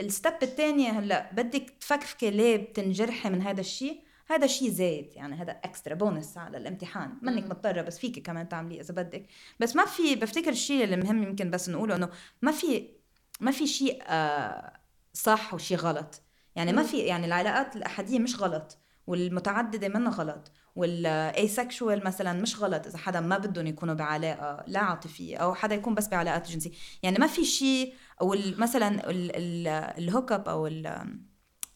ال step الثانية هلا بدك تفكفكي ليه بتنجرحي من هذا الشيء هذا شيء زايد يعني هذا extra bonus على الامتحان. منك مضطرة بس فيك كمان تعمليه إذا بدك. بس ما في بفتكر الشيء اللي مهم يمكن بس نقوله إنه ما في ما في شيء آه صح وشيء غلط. يعني ما في يعني العلاقات الأحادية مش غلط والمتعددة منها غلط وال asexual مثلا مش غلط إذا حدا ما بدهم يكونوا بعلاقة لا عاطفية أو حدا يكون بس بعلاقات جنسية. يعني ما في شيء أو مثلا ال hook up أو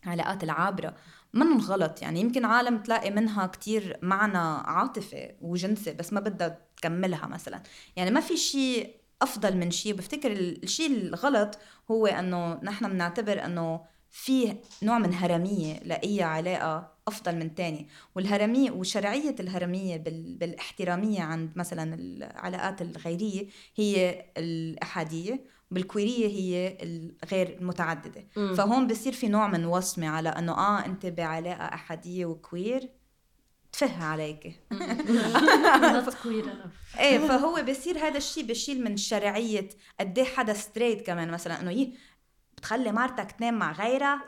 العلاقات العابرة منهم غلط. يعني يمكن عالم تلاقي منها كتير معنى عاطفي وجنسي بس ما بدها تكملها مثلا. يعني ما في شيء أفضل من شيء بفتكر الشيء الغلط هو إنه نحن بنعتبر إنه في نوع من هرمية لأي علاقة أفضل من تاني. والهرمية وشرعية الهرمية بالإحترامية عند مثلا العلاقات الغيرية هي الأحادية بالكويرية هي الغير المتعددة. م. فهون بصير في نوع من وصمة على إنه آه أنت بعلاقة أحادية وكوير تفه عليك. إيه فهو بصير هذا الشيء بشيل من شرعية قد إيه حدا ستريت كمان. مثلا إنه بتخلي مرتك تنام مع غيرها.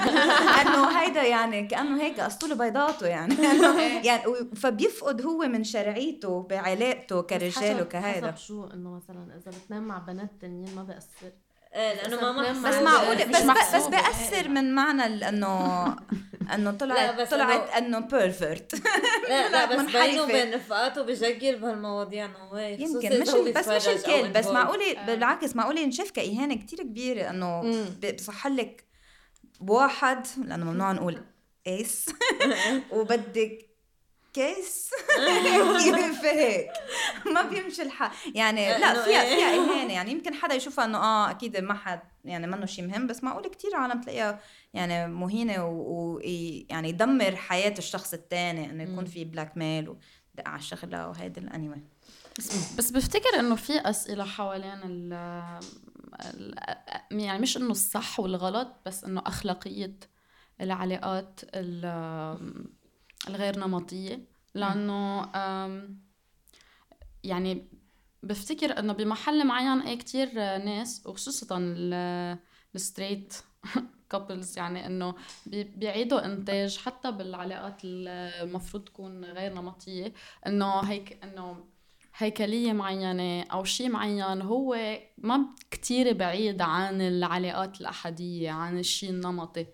انه هيدا يعني كأنه هيك اسطوله بيضاته يعني. يعني فبيفقد هو من شرعيته بعلاقته كرجال وكهيدا. شو؟ إنه مثلا إذا بتنام مع بنات تانيين ما إيه لأنه ما بس معقول بس بس, بس بأثر من معنى انه إنه طلعت طلعت إنه بيرفكت لا لا بس بينه وبين رفقاته بجيل بهالمواضيع انه يمكن مش بس مش الكل. بس معقولة بالعكس معقولة ينشف كإهانة كتير كبيرة إنه بصح لك بواحد لأنه ممنوع نقول ايس وبدك كيس هيك ما بيمشي الحال. يعني لا فيها إيه. فيها إهانة. يعني يمكن حدا يشوفها إنه آه أكيد ما حد يعني منه شيء مهم بس معقول كتير عالم تلاقيها يعني مهينة ويعني يدمر حياة الشخص الثاني إنه يكون في بلاك ميل ودق على الشغله وهيدي الانيوي بس بفتكر إنه في أسئلة حوالين ال يعني مش إنه الصح والغلط بس إنه أخلاقية العلاقات الغير نمطية لأنه يعني بفتكر إنه بمحل معين إيه كتير ناس وخصوصا ال straight couples يعني إنه بيعيدوا إنتاج حتى بالعلاقات المفروض تكون غير نمطية. إنه هيك إنه هيكلية معينة أو شيء معين هو ما كتير بعيد عن العلاقات الأحادية عن الشيء النمطي.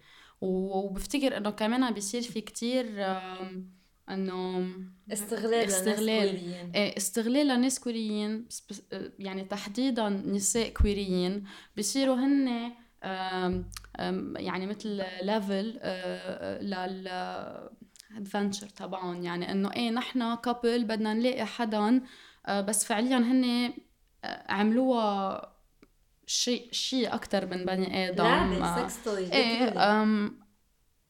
وبفتكر إنه كمان بيصير في كتير إنه استغلال استغلال. إيه استغلال لناس queer يين يعني تحديدا نساء queer يين. بيصيروا هن يعني مثل level لل adventure تبعهم. يعني إنه إيه نحن couple بدنا نلاقي حدا بس فعليا هن عملوها شيء شيء أكثر من بني آدم لعبه sex toy إيه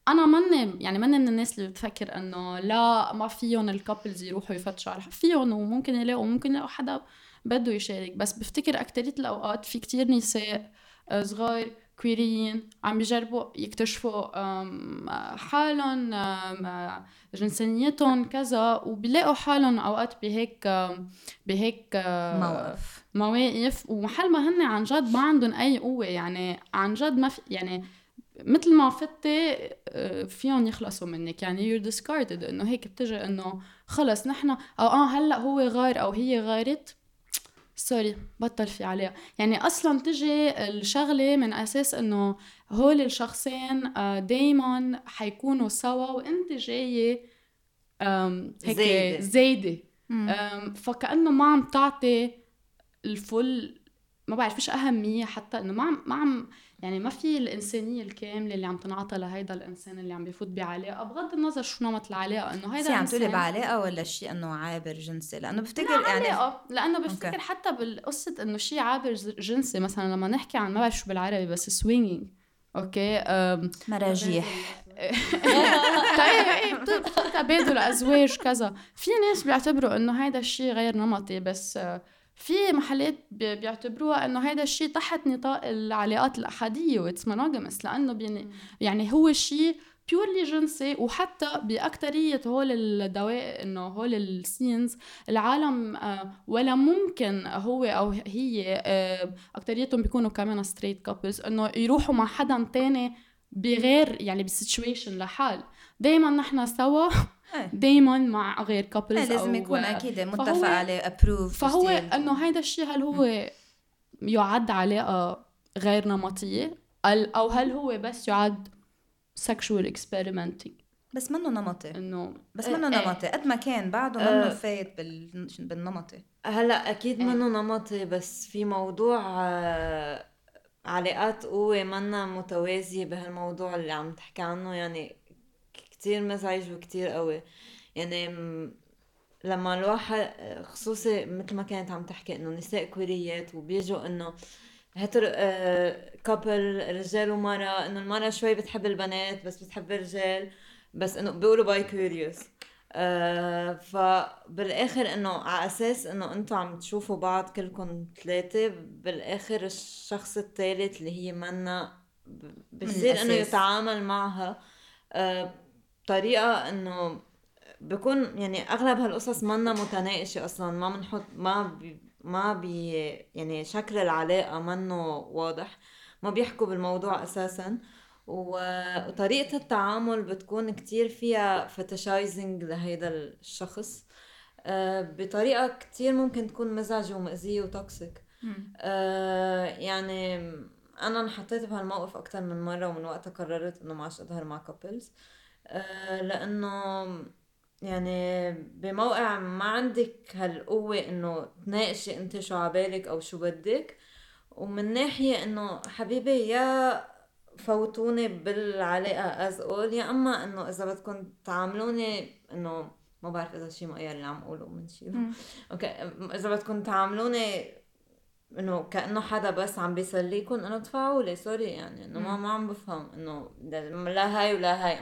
أنا ماني يعني ماني من الناس اللي بتفكر إنه لا ما فيهم ال couples يروحوا يفتشوا على فيهم وممكن يلاقوا ممكن يلاقوا حدا بده يشارك. بس بفتكر أكترية الأوقات في كتير نساء آه، صغار كويريين. عم بيجربوا يكتشفوا حالهم جنسانيتهم كذا وبيلاقوا حالهم أوقات بهيك بهيك مواقف. مواقف. ومحل ما هن عن جد ما عندهم أي قوة يعني عن جد ما في يعني مثل ما فتي آه، فيهم يخلصوا منك. يعني يور discarded إنه هيك بتجي إنه خلص نحن أو آه هلأ هو غار أو هي غارت. سوري بطل في عليها. يعني أصلا تجي الشغلة من أساس إنه هول الشخصين آه، دايما حيكونوا سوا وإنت جاية هيك زايدة. فكأنه ما عم تعطي الفل ما بعرف فيش أهمية حتى إنه ما عم ما عم يعني ما في الإنسانية الكاملة اللي عم تنعطى لهيدا الإنسان اللي عم بيفوت بعلاقة بغض النظر شو نمط العلاقة إنه هيدا عم تقولي بعلاقة ولا شيء إنه عابر جنسي؟ لأنه بفتكر لا يعني علاقة لأنه بفتكر okay. حتى بالقصة إنه شيء عابر جنسي مثلا لما نحكي عن ما بعرف شو بالعربي بس swinging okay؟ مراجيح. طيب إيه تبادل أزواج كذا. في ناس بيعتبروا إنه هيدا الشيء غير نمطي بس في محلات بيعتبروها إنه هذا الشيء تحت نطاق العلاقات الأحادية و it's monogamous لأنه يعني هو شيء purely جنسي وحتى باكثريه هول الدوائر إنه هول ال scenes العالم آه، ولا ممكن هو أو هي آه، اكثريتهم بيكونوا كمان straight couples إنه يروحوا مع حدا تاني بغير يعني ب situation لحال دائما نحن سوا. دائما مع غير couples إيه، لازم يكون أكيد متفق عليه approve فهو إنه هيدا الشيء هل هو يعد علاقه غير نمطية؟ أو هل هو بس يعد sexual experimenting بس منه نمطي. إنه بس منه إيه. نمطي. قد ما كان بعده منه آه فايت بال... بالنمطي. هلأ أكيد إيه. منه نمطي بس في موضوع آه، علاقات قوة منا متوازية بهالموضوع اللي عم تحكي عنه. يعني كتير مزعج وكتير قوي. يعني لما الواحد خصوصي مثل ما كانت عم تحكي إنه نساء كوريات وبيجوا إنه hetero couple آه، رجال ومرأة إنه المرأة شوي بتحب البنات بس بتحب الرجال بس إنه بيقولوا bi-curious آه فبالآخر إنه على أساس إنه أنتم عم تشوفوا بعض كلكم ثلاثة بالآخر الشخص الثالث اللي هي منا بصير إنه يتعامل معها آه بطريقه إنه بكون يعني أغلب هالقصص منا متناقشة أصلا ما بنحط ما بي ما بي يعني شكل العلاقة منه واضح ما بيحكوا بالموضوع أساسا. وطريقة التعامل بتكون كتير فيها fetishizing لهيدا الشخص. آه، بطريقة كتير ممكن تكون مزعجة ومأذية و toxic آه، يعني أنا انحطيت بهالموقف أكتر من مرة ومن وقتها قررت إنه ما عادش أظهر مع couples آه، لأنه يعني بموقع ما عندك هالقوة إنه تناقشي أنت شو عبالك أو شو بدك. ومن ناحية إنه حبيبي يا فوتوني بالعلاقة از اول يا أما إنه إذا بدكم تعاملوني إنه ما بعرف إذا شيء مقير اللي عم أقوله بنشيله أوكي إذا بدكم تعاملوني انه كأنه حدا بس عم بيسليكم انه ادفعوا لي سوري يعني انه ما ما عم بفهم انه لا هاي ولا هاي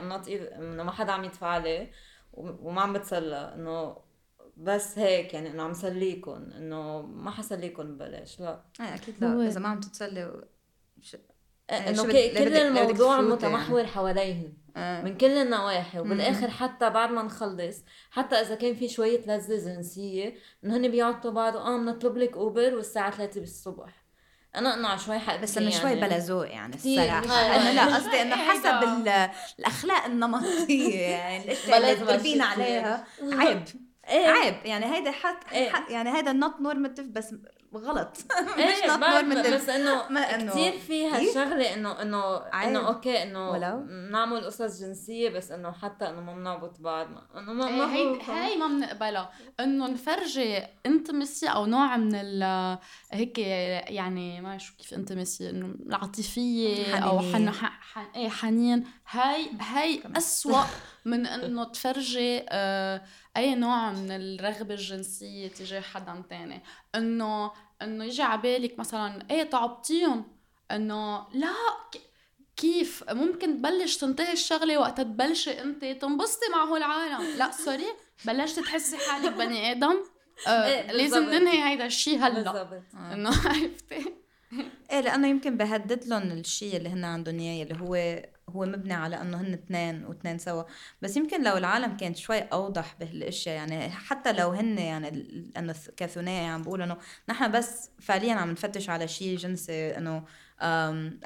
انه ما حدا عم يدفع لي وما عم بتسلى انه بس هيك يعني انه عم سليكم انه ما حسليكم ببلاش لا. إيه أكيد لا إذا ما عم تتسلي إنه كل الموضوع متمحور يعني. حواليهم. آه. من كل النواحي. وبالآخر حتى بعد ما نخلص حتى إذا كان في شوية لذة جنسية انه هن بيعطوا بعض آه بنطلب لك اوبر والساعة 3 بالصبح. أنا انه شوي حق بس إنه شوي يعني. بلا ذوق يعني الصراحة. إنه لا قصدي إنه حسب الأخلاق النمطية يعني الأشياء اللي تربينا عليها. عيب. إيه. عيب. يعني هيدا حت إيه. يعني هيدا not normative بس غلط. مش not normative بس إنه كثير فيها إيه؟ شغلة إنه إنه إنه أوكي إنه نعمل قصص جنسية بس إنه حتى إنه ما بنعبط بعض إنه ما ما هي هي ما بنقبلها. إنه نفرجي intimacy أو نوع من ال هيك يعني ما شو كيف intimacy إنه العاطفية أو حن حن إيه حنين. هاي هاي اسوء من إنه تفرجي آه أي نوع من الرغبة الجنسية تجاه حدا تاني. إنه إنه يجي على بالك مثلا إيه تعبتيهم؟ إنه لا كيف؟ ممكن تبلش تنتهي الشغلة وقت تبلشي أنت تنبسطي مع هول العالم. لا سوري بلشتي تحسي حالك بني آدم. آه إيه لازم ننهي هيدا الشيء هلأ. إنه عرفتي؟ إيه لأنه يمكن بهدد لهم الشيء اللي هن عندهم إياه اللي هو هو مبني على انه هن اثنين واثنين سوا. بس يمكن لو العالم كانت شوي أوضح بهالأشياء يعني حتى لو هن يعني إنه كثنائي عم بقول إنه نحن بس فعليا عم نفتش على شيء جنسي إنه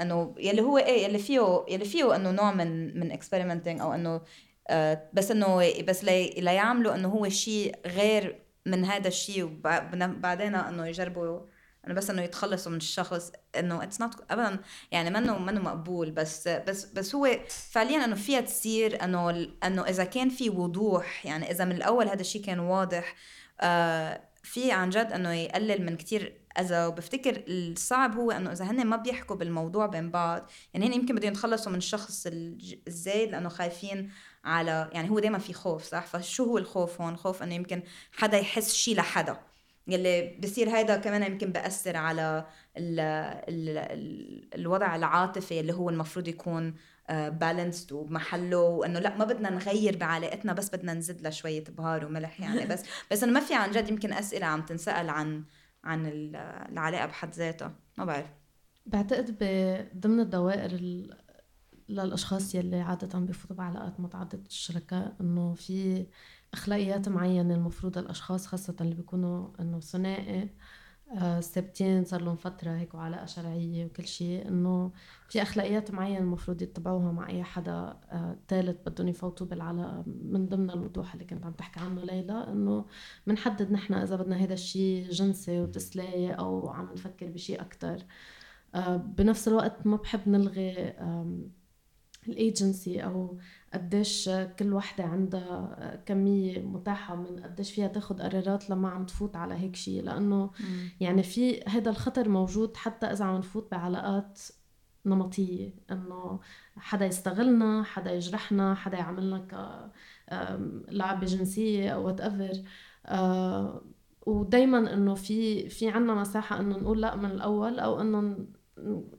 إنه يلي هو إيه يلي فيه يلي فيه إنه نوع من من اكسبيرمنتينج أو إنه آه بس إنه بس لي ليعملوا إنه هو شيء غير من هذا الشيء وبعدين إنه يجربوا انه بس إنه يتخلصوا من الشخص إنه it's not ابدا يعني منه منه مقبول بس بس بس هو فعليا إنه فيها تصير إنه إنه إذا كان في وضوح يعني إذا من الأول هذا الشيء كان واضح آه في عن جد إنه يقلل من كتير. اذى وبفتكر الصعب هو إنه إذا هن ما بيحكوا بالموضوع بين بعض يعني هن يمكن بدهم يتخلصوا من الشخص الزايد لأنه خايفين على يعني هو دائما في خوف صح؟ فشو هو الخوف هون؟ خوف إنه يمكن حدا يحس شيء لحدا. يلي بصير هيدا كمان يمكن بأثر على ال ال ال الوضع العاطفي اللي هو المفروض يكون بالانسد آه، وبمحله وإنه لا ما بدنا نغير بعلاقتنا بس بدنا نزيد لها شوية بهار وملح يعني بس بس إنه ما في عن جد يمكن أسئلة عم تنسأل عن عن العلاقة بحد ذاتها. ما بعرف. بعتقد ضمن الدوائر للأشخاص يلي عادة بفوتوا بعلاقات متعددة الشركاء إنه في أخلاقيات معينة المفروض الأشخاص خاصة اللي بيكونوا إنه ثنائي آه، ثابتين صار لهم فترة هيك وعلاقة شرعية وكل شيء إنه في أخلاقيات معينة المفروض يتبعوها مع أي حدا ثالث آه بدهم يفوتوا بالعلاقة. من ضمن الوضوح اللي كنت عم تحكي عنه ليلى إنه بنحدد نحن إذا بدنا هذا الشيء جنسي وتسلية أو عم نفكر بشيء أكثر آه بنفس الوقت ما بحب نلغي الايجنسي أو قديش كل وحدة عندها كمية متاحة من قديش فيها تاخد قرارات لما عم تفوت على هيك شيء لأنه. يعني في هذا الخطر موجود حتى إذا عم نفوت بعلاقات نمطية. إنه حدا يستغلنا حدا يجرحنا حدا يعملنا ك لعبة جنسية أو whatever آه، ودايما إنه في في عنا مساحة إنه نقول لا من الأول أو إنه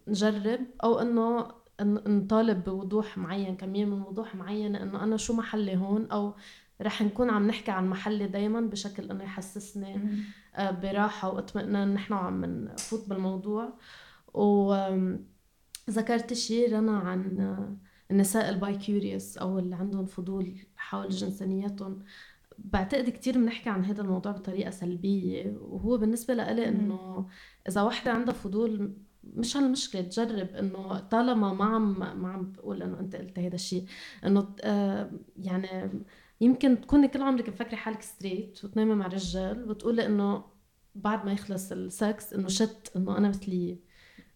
نجرب أو إنه نطالب بوضوح معين كمية من وضوح معينة إنه أنا شو محلي هون؟ أو رح نكون عم نحكي عن محلي دايما بشكل إنه يحسسني آه، براحة واطمئنان. نحن عم نفوت بالموضوع. وذكرت شيء رنا عن النساء ال bi-curious أو اللي عندهم فضول حول جنسانيتهم بعتقد كتير بنحكي عن هذا الموضوع بطريقة سلبية. وهو بالنسبة لإلي إنه إذا وحدة عندها فضول مش هالمشكلة تجرب إنه طالما ما عم ما عم بقول إنه أنت قلت هذا الشيء إنه آه يعني يمكن تكوني كل عمرك مفكرة حالك straight وتنامي مع رجال وتقولي إنه بعد ما يخلص السكس إنه shit إنه أنا مثليه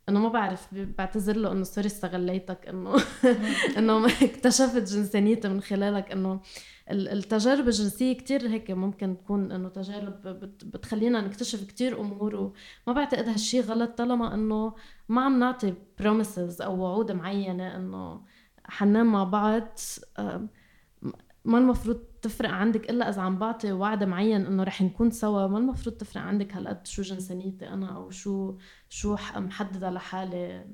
إنه ما بعرف بعتذر له إنه sorry استغليتك إنه إنه اكتشفت جنسانيتي من خلالك إنه التجارب الجنسية كتير هيك ممكن تكون إنه تجارب بتخلينا نكتشف كتير أمور وما بعتقد هالشي غلط طالما إنه ما عم نعطي promises أو وعود معينة إنه حننام مع بعض ما المفروض تفرق عندك إلا إذا عم بعطي وعد معين إنه رح نكون سوا ما المفروض تفرق عندك هالقد شو جنسانيتي أنا أو شو شو محددة لحالي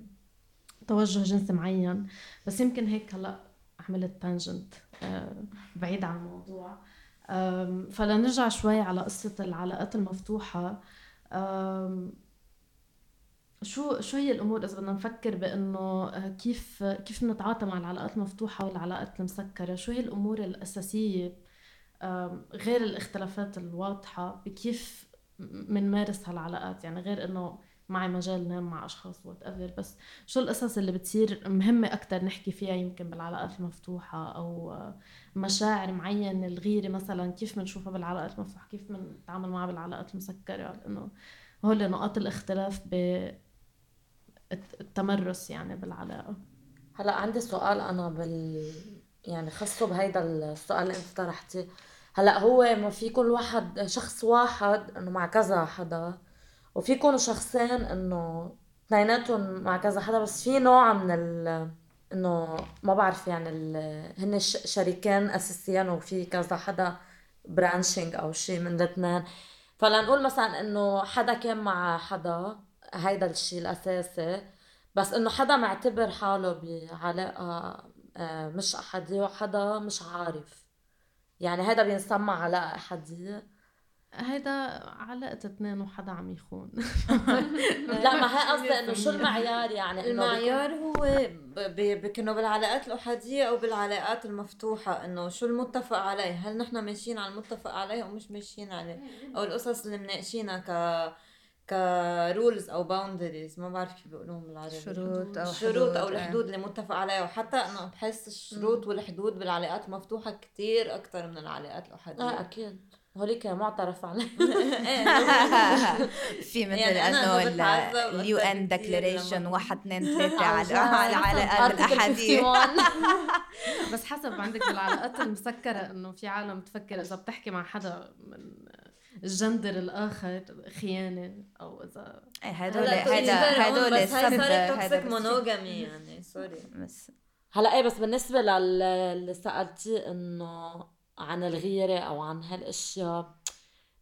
توجه جنسي معين. بس يمكن هيك هلأ عملت tangent بعيد عن الموضوع. فلنرجع شوي على قصة العلاقات المفتوحة. شو شو هي الأمور إذا بدنا نفكر بإنه آه، كيف كيف نتعاطى مع العلاقات المفتوحة والعلاقات المسكرة؟ شو هي الأمور الأساسية؟ غير الاختلافات الواضحة؟ بكيف بنمارس هالعلاقات؟ يعني غير إنه معي مجال نام مع أشخاص whatever بس شو القصص اللي بتصير مهمة أكثر نحكي فيها يمكن بالعلاقات المفتوحة أو مشاعر معينة الغيرة مثلا؟ كيف بنشوفها بالعلاقات المفتوحة؟ كيف بنتعامل معها بالعلاقات المسكرة؟ لأنه هول نقاط الاختلاف بالتمرس يعني بالعلاقة. هلأ عندي سؤال أنا بال يعني خصه بهيدا السؤال اللي انت طرحتيه. هلأ هو ما في كل واحد شخص واحد إنه مع كذا حدا وفي يكونوا شخصين إنه اثنيناتهم مع كذا حدا بس في نوع من ال إنه ما بعرف يعني ال... هن شريكين أساسيين وفي كذا حدا برانشنج أو شيء من الاثنين فلنقول مثلا إنه حدا كان مع حدا هيدا الشيء الأساسي بس إنه حدا معتبر حاله بعلاقة آه، مش احاديه وحدا مش عارف. يعني هيدا بينسمى علاقة احاديه هيدا علاقة اثنين وحدا عم يخون. لا ما هي قصدي إنه شو المعيار يعني المعيار هو بكنه بالعلاقات الأحادية أو بالعلاقات المفتوحة إنه شو المتفق عليه؟ هل نحن ماشيين على المتفق عليه أو مش ماشيين عليه؟ أو القصص اللي مناقشينها ك rules أو boundaries ما بعرف كيف بيقولوهم بالعربي. شروط أو شروط أو الحدود اللي متفق عليها. وحتى إنه بحس الشروط والحدود بالعلاقات المفتوحه كثير أكثر من العلاقات الأحادية. آه أكيد. هوليك متعارف عليه في مثل يعني أنه ال UN declaration واحد اثنين ثلاثة على العلاقات الاحادية بس حسب عندك بالعلاقات المسكرة إنه في عالم تفكر إذا بتحكي مع حدا من الجندر الآخر خيانة أو إذا إيه هدول هدول هاي صارت toxic monogamy يعني sorry بس. هلا إيه بس بالنسبة للي سالتي إنه عن الغيرة أو عن هالأشياء.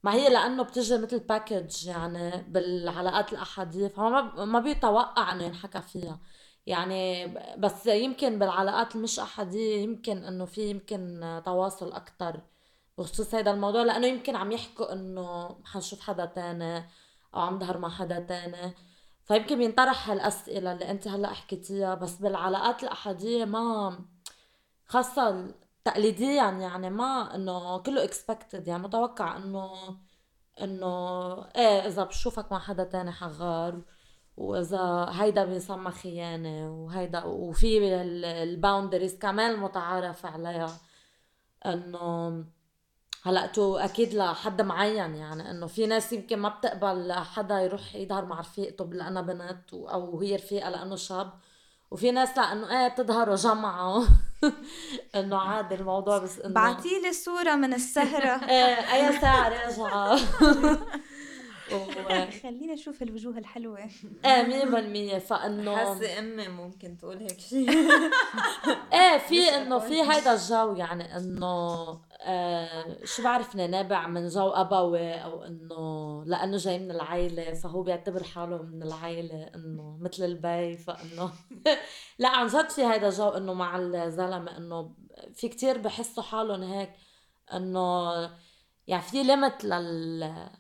ما هي لأنه بتجي مثل باكج يعني بالعلاقات الأحادية فما ما بيتوقع إنه ينحكى فيها. يعني بس يمكن بالعلاقات المش أحادية يمكن إنه في يمكن تواصل أكتر بخصوص هذا الموضوع لأنه يمكن عم يحكوا إنه حنشوف حدا تاني أو عم ظهر مع حدا تاني. فيمكن بينطرح هالأسئلة اللي أنت هلأ حكيتيها. بس بالعلاقات الأحادية ما خاصة تقليديا يعني ما إنه كله expected يعني متوقع إنه إنه إيه إذا بشوفك مع حدا تاني حغار وإذا هيدا بيسمى خيانة وهيدا وفي ال boundaries كمان متعارف عليها. إنه هلأ تو أكيد لحد معين يعني إنه في ناس يمكن ما بتقبل حدا يروح يظهر مع رفيقته لانها بنت أو هي رفيقة لأنه شاب. وفي ناس لأ إنه إيه بتظهروا جمعة إنه عادي الموضوع بس إنه بعتي لي صورة من السهرة. إيه أي ساعة راجعه خلينا نشوف الوجوه الحلوة. إيه 100% فإنه حاسة إمي ممكن تقول هيك شيء إيه في إنه في هيدا الجو يعني إنه آه شو بعرفني نابع من جو أبوي أو إنه لأنه جاي من العائله فهو بيعتبر حاله من العائله إنه مثل البي فإنه لا عن جد في هيدا جو إنه مع الزلمة إنه في كتير بحسوا حالهم هيك إنه يعني في limit لل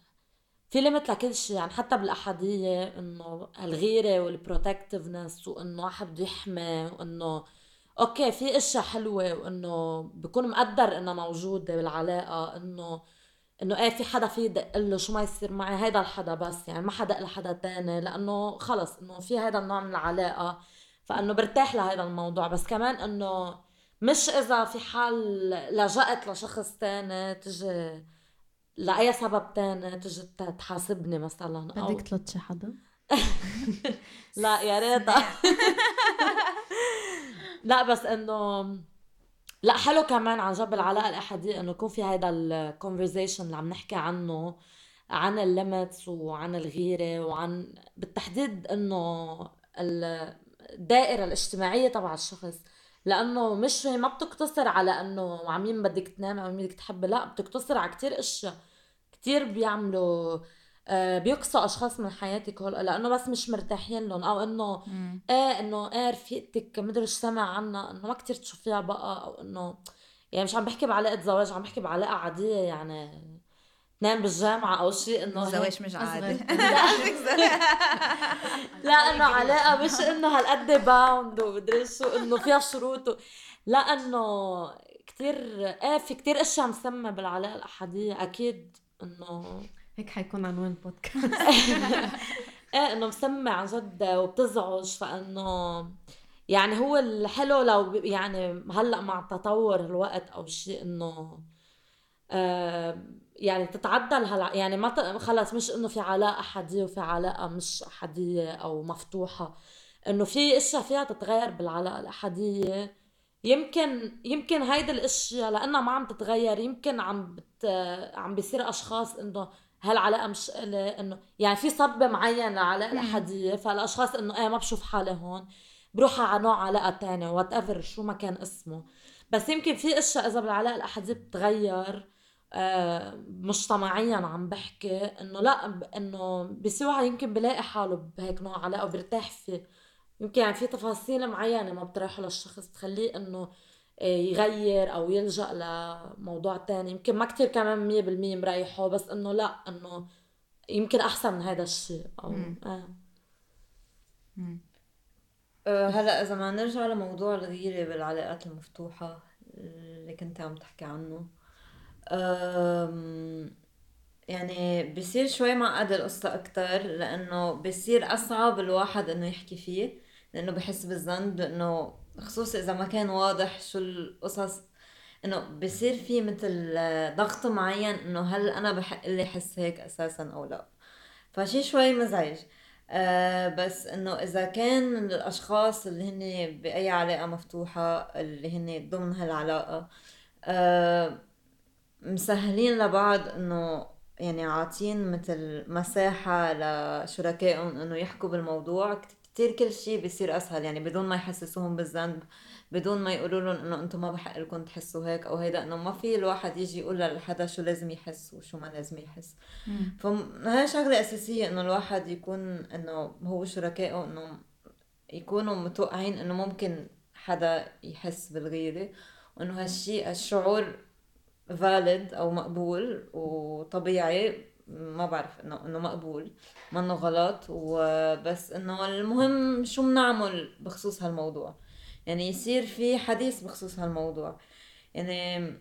في limit لكل شيء يعني حتى بالأحادية إنه الغيرة وال protectiveness وإنه واحد بده يحمي وإنه okay في إشياء حلوة وإنه بكون مقدر إنها موجودة بالعلاقة إنه إنه إيه في حدا في يدق له شو ما يصير معي هيدا الحدا بس يعني ما حدا لحدا تاني لأنه خلص إنه في هيدا النوع من العلاقة فإنه برتاح لهيدا الموضوع. بس كمان إنه مش إذا في حال لجأت لشخص تاني تجي لأي سبب تاني تجي تحاسبني مثلا أو بدك تلطشي حدا؟ لا يا ريت. لا بس إنه لا حلو كمان عن جد بالعلاقة الأحادية إنه يكون في هذا ال conversation اللي عم نحكي عنه عن ال limits وعن الغيرة وعن بالتحديد إنه الدائرة الاجتماعية تبع الشخص. لأنه مش ما بتقتصر على إنه مع مين بدك تنام أو مين بدك تحبي لا بتقتصر على كتير اشياء كتير بيعملوا آه بيقصوا أشخاص من حياتك هول لأنه بس مش مرتاحين لهم أو إنه إيه إنه إيه رفيقتك مدري سمع عنها إنه ما كتير تشوفيها بقى أو إنه يعني مش عم بحكي بعلاقة زواج عم بحكي بعلاقة عادية يعني. تنام بالجامعة أو شيء إنه الزواج مش عادي. لا. إنه علاقة مش إنه هالقد باوند ومدري شو إنه فيها شروط لا إنه كثير إيه في كثير أشياء مسمى بالعلاقة الأحادية أكيد إنه هيك حيكون عنوان بودكاست إيه إنه مسمى عن جد وبتزعج. فإنه يعني هو الحلو لو يعني هلأ مع تطور الوقت أو شيء إنه آه يعني تتعدل هلا يعني ما خلص مش إنه في علاقة احاديه وفي علاقة مش احاديه أو مفتوحة. إنه في إشياء فيها تتغير بالعلاقة الاحاديه يمكن يمكن هيدي الإشياء لأنها ما عم تتغير يمكن عم بت عم بيصير أشخاص إنه هالعلاقة مش إنه يعني في صبة معينة لعلاقة الاحاديه فالأشخاص إنه إيه ما بشوف حالي هون بروح على نوع علاقة تانية وات ايفر شو ما كان اسمه. بس يمكن في إشياء إذا بالعلاقة الاحاديه بتتغير مجتمعيا عم بحكي إنه لا إنه بصير واحد يمكن بلاقي حاله بهيك نوع علاقة وبرتاح فيه. يمكن يعني في تفاصيل معينة ما بتريحه للشخص تخليه إنه آه، يغير أو يلجأ لموضوع تاني. يمكن ما كتير كمان مية بالمية مريحه بس إنه لا إنه يمكن أحسن من هذا الشيء أو آه. أه هلأ إذا ما نرجع لموضوع الغيرة بالعلاقات المفتوحة اللي كنت عم تحكي عنه يعني بصير شوي معقد القصة أكتر لأنه بصير أصعب الواحد إنه يحكي فيه لأنه بحس بالذنب لأنه خصوصي إذا ما كان واضح شو القصص إنه بصير في مثل ضغط معين إنه هل أنا بحق لي احس هيك أساسا أو لا. فشي شوي مزعج. آه بس إنه إذا كان الأشخاص اللي هن بأي علاقة مفتوحة اللي هن ضمن هالعلاقة آه مسهلين لبعض إنه يعني عاطين مثل مساحة لشركائهم إنه يحكوا بالموضوع. كتير كل شيء بيصير أسهل يعني بدون ما يحسسوهم بالذنب بدون ما يقولوا لهم إنه أنتم ما بحق لكم تحسوا هيك أو هيدا إنه ما في الواحد يجي يقول لحدا شو لازم يحس وشو ما لازم يحس. فهي شغلة أساسية إنه الواحد يكون إنه هو شركائه إنه يكونوا متوقعين إنه ممكن حدا يحس بالغيرة وإنه هالشيء الشعور فاليد أو مقبول وطبيعي ما بعرف انه إنه مقبول منه غلط وبس إنه المهم شو بنعمل بخصوص هالموضوع. يعني يصير في حديث بخصوص هالموضوع. يعني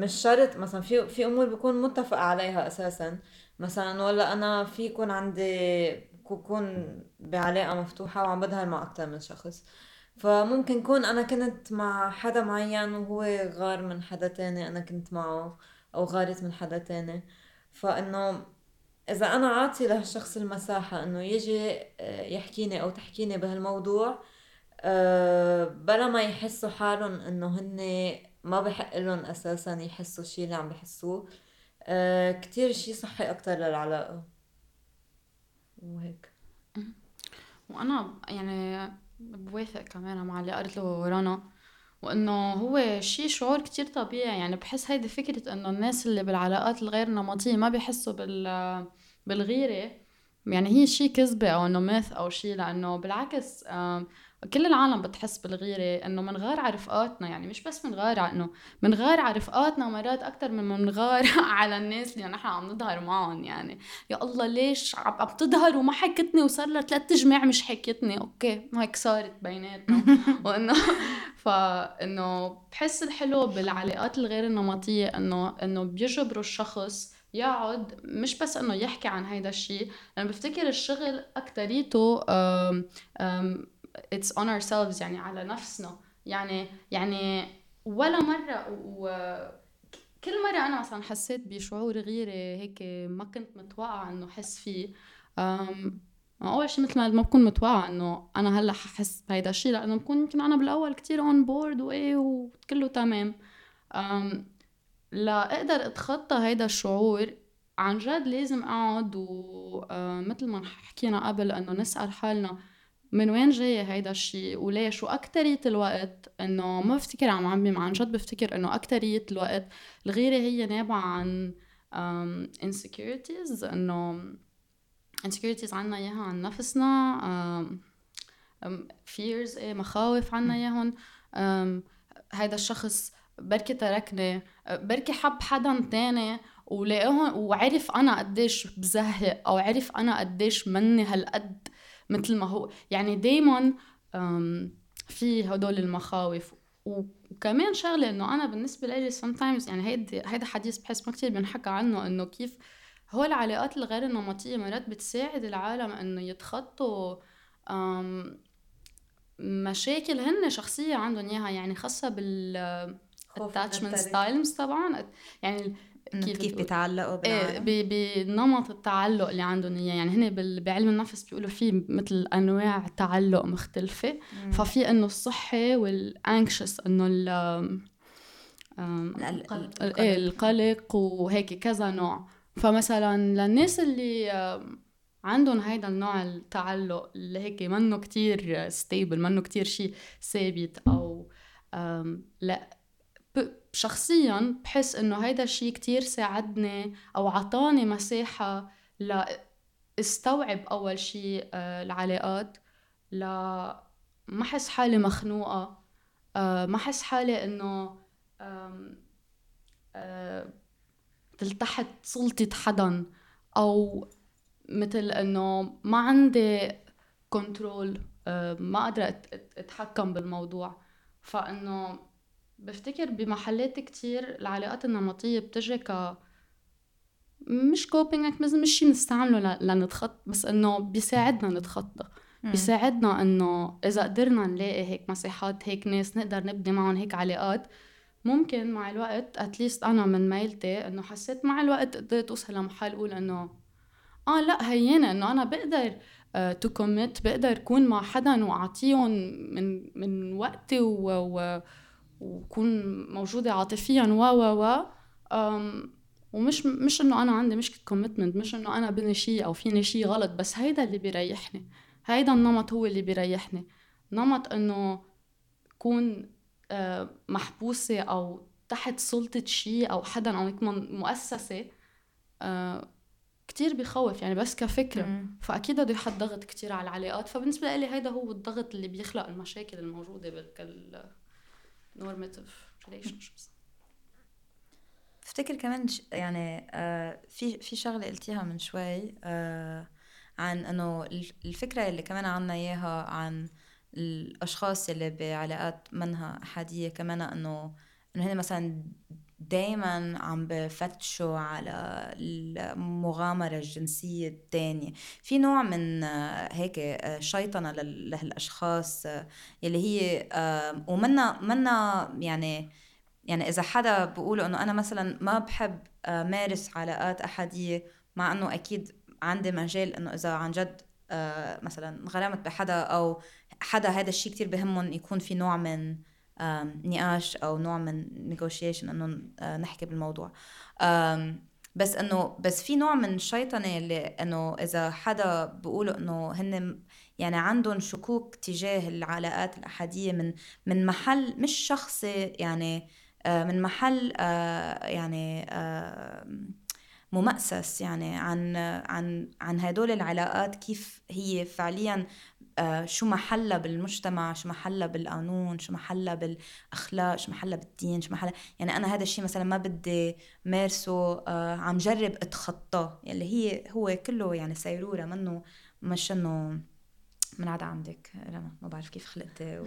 مش شرط مثلا في في أمور بكون متفق عليها أساسا. مثلا ولا أنا في يكون عندي كون بعلاقة مفتوحة وعم بدهر مع أكثر من شخص. فممكن كون أنا كنت مع حدا معين وهو غار من حدا تاني أنا كنت معه أو غارت من حدا تاني. فإنه إذا أنا عاطي لهالشخص المساحة إنه يجي آه، يحكيني أو تحكيني بهالموضوع آه، بلا ما يحسوا حالهم إنه هن ما بحق لهم أساسا يحسوا الشيء اللي عم بحسوه. آه، كتير شيء صحي أكتر للعلاقة. وهيك. وأنا يعني بوافق كمان مع اللي قالت له رنا وإنه هو شيء شعور كتير طبيعي. يعني بحس هيدي فكرة إنه الناس اللي بالعلاقات الغير نمطية ما بيحسوا بال بالغيرة. يعني هي شيء كذبة أو إنه ميث أو شيء لأنه بالعكس كل العالم بتحس بالغيرة إنه منغار على رفقاتنا يعني مش بس منغار على إنه منغار على رفقاتنا مرات أكثر من منغار على الناس اللي نحن عم نظهر معهم يعني يا الله ليش عم تظهر وما حكتني وصار لها ثلاث جماع مش حكتني؟ أوكي هيك صارت بيناتنا. وإنه فإنه بحس الحلو بالعلاقات الغير النمطية إنه إنه بيجبروا الشخص يقعد مش بس إنه يحكي عن هيدا الشيء أنا بفتكر الشغل أكتريته it's on ourselves يعني على نفسنا. يعني يعني ولا مرة و كل مرة أنا مثلا حسيت بشعور غيرة هيك ما كنت متوقعة إنه أحس فيه. أول شيء مثل ما بكون متوقعة إنه أنا هلأ ححس بهيدا الشيء لأنه بكون يمكن أنا بالأول كتير أون بورد وإيه وكله تمام. لا أقدر أتخطى هيدا الشعور. عن جد لازم أقعد ومثل آه، ما حكينا قبل إنه نسأل حالنا من وين جاي هيدا الشيء وليش؟ وأكترية الوقت إنه ما بفتكر عم عمي عن جد بفتكر إنه أكترية الوقت الغيرة هي نابعة عن insecurities إنه insecurities عنا إياها عن نفسنا fears إيه مخاوف عنا إياهم. هيدا الشخص بركي تركني بركي حب حدا تاني ولقاهم وعرف أنا قديش بزهق أو عرف أنا قديش مني هالقد. مثل ما هو. يعني دايما في هدول المخاوف. وكمان شغلة إنه أنا بالنسبة لي sometimes يعني هيدا هيدا حديث بحس ما كثير بنحكى عنه إنه كيف هو العلاقات الغير النمطية مرات بتساعد العالم إنه يتخطوا مشاكل هن شخصية عندهم إياها يعني خاصة بال attachment styles طبعا. يعني كيف كيف بيتعلقوا إيه بنمط التعلق اللي عندهم إياه. يعني هن بعلم النفس بيقولوا في مثل أنواع تعلق مختلفة. مم. ففي إنه الصحي والانكشس إنه ال القلق. إيه القلق وهيك كذا نوع. فمثلا للناس اللي عندهم هيدا النوع التعلق اللي هيك منه كتير ستيبل منه كتير شيء ثابت أو لا شخصيا بحس إنه هيدا الشيء كتير ساعدني أو عطاني مساحة لا استوعب أول شيء آه، العلاقات لا ما احس حالي مخنوقة آه، ما احس حالي إنه آه، تلتحت سلطة حدا أو مثل إنه ما عندي control ما قادرة أتحكم بالموضوع. فإنه بفتكر بمحلات كتير العلاقات النمطية بتجي ك مش coping mechanism مش شيء بنستعمله لنتخطى بس إنه بيساعدنا نتخطى. بيساعدنا إنه إذا قدرنا نلاقي هيك مساحات هيك ناس نقدر نبني معهم هيك علاقات. ممكن مع الوقت at least أنا من ميلتي إنه حسيت مع الوقت قدرت أوصل لمحل أقول إنه آه لأ هينة إنه أنا بقدر to uh, commit بقدر أكون مع حدا وأعطيهم من من وقتي و, و وكون موجودة عاطفيا و و و ومش مش إنه أنا عندي مشكلة commitment مش إنه أنا بني شيء أو فيني شيء غلط بس هيدا اللي بيريحني. هيدا النمط هو اللي بيريحني. نمط إنه كون آه، محبوسة أو تحت سلطة شيء أو حدا أو مؤسسة آه، كتير بخوف يعني بس كفكرة. مم. فأكيد بده يحط ضغط كتير على العلاقات. فبالنسبة لي هيدا هو الضغط اللي بيخلق المشاكل الموجودة بالكل normative relationships. بفتكر كمان يعني آه في في شغلة قلتيها من شوي آه عن إنه الفكرة اللي كمان عنا إياها عن الأشخاص اللي بعلاقات منها أحادية كمان إنه إنه هن مثلا دايما عم بفتشوا على المغامرة الجنسية الثانية في نوع من آه، هيك آه، شيطنة لهالأشخاص آه، يلي هي ومنا منا يعني يعني إذا حدا بقوله إنه أنا مثلا ما بحب مارس علاقات أحادية مع إنه أكيد عندي مجال إنه إذا عن جد مثلا غرامت بحدا أو حدا هذا الشيء كتير بهمهم يكون في نوع من نقاش أو نوع من نيغوشيشن إنه آه، نحكي بالموضوع. بس إنه بس في نوع من الشيطنة اللي إنه إذا حدا بيقولوا إنه هن يعني عندهم شكوك تجاه العلاقات الأحادية من من محل مش شخصي يعني آه، من محل آه، يعني ممأسس يعني عن عن عن هدول العلاقات كيف هي فعليا شو محلها بالمجتمع؟ شو محلها بالقانون؟ شو محلها بالأخلاق؟ شو محلها بالدين؟ شو محلها يعني أنا هذا الشيء مثلا ما بدي مارسه آه، عم جرب أتخطاه. يلي هي هو كله يعني سيروره منه مش إنه من عدا عندك. رنا ما بعرف كيف خلقتي و...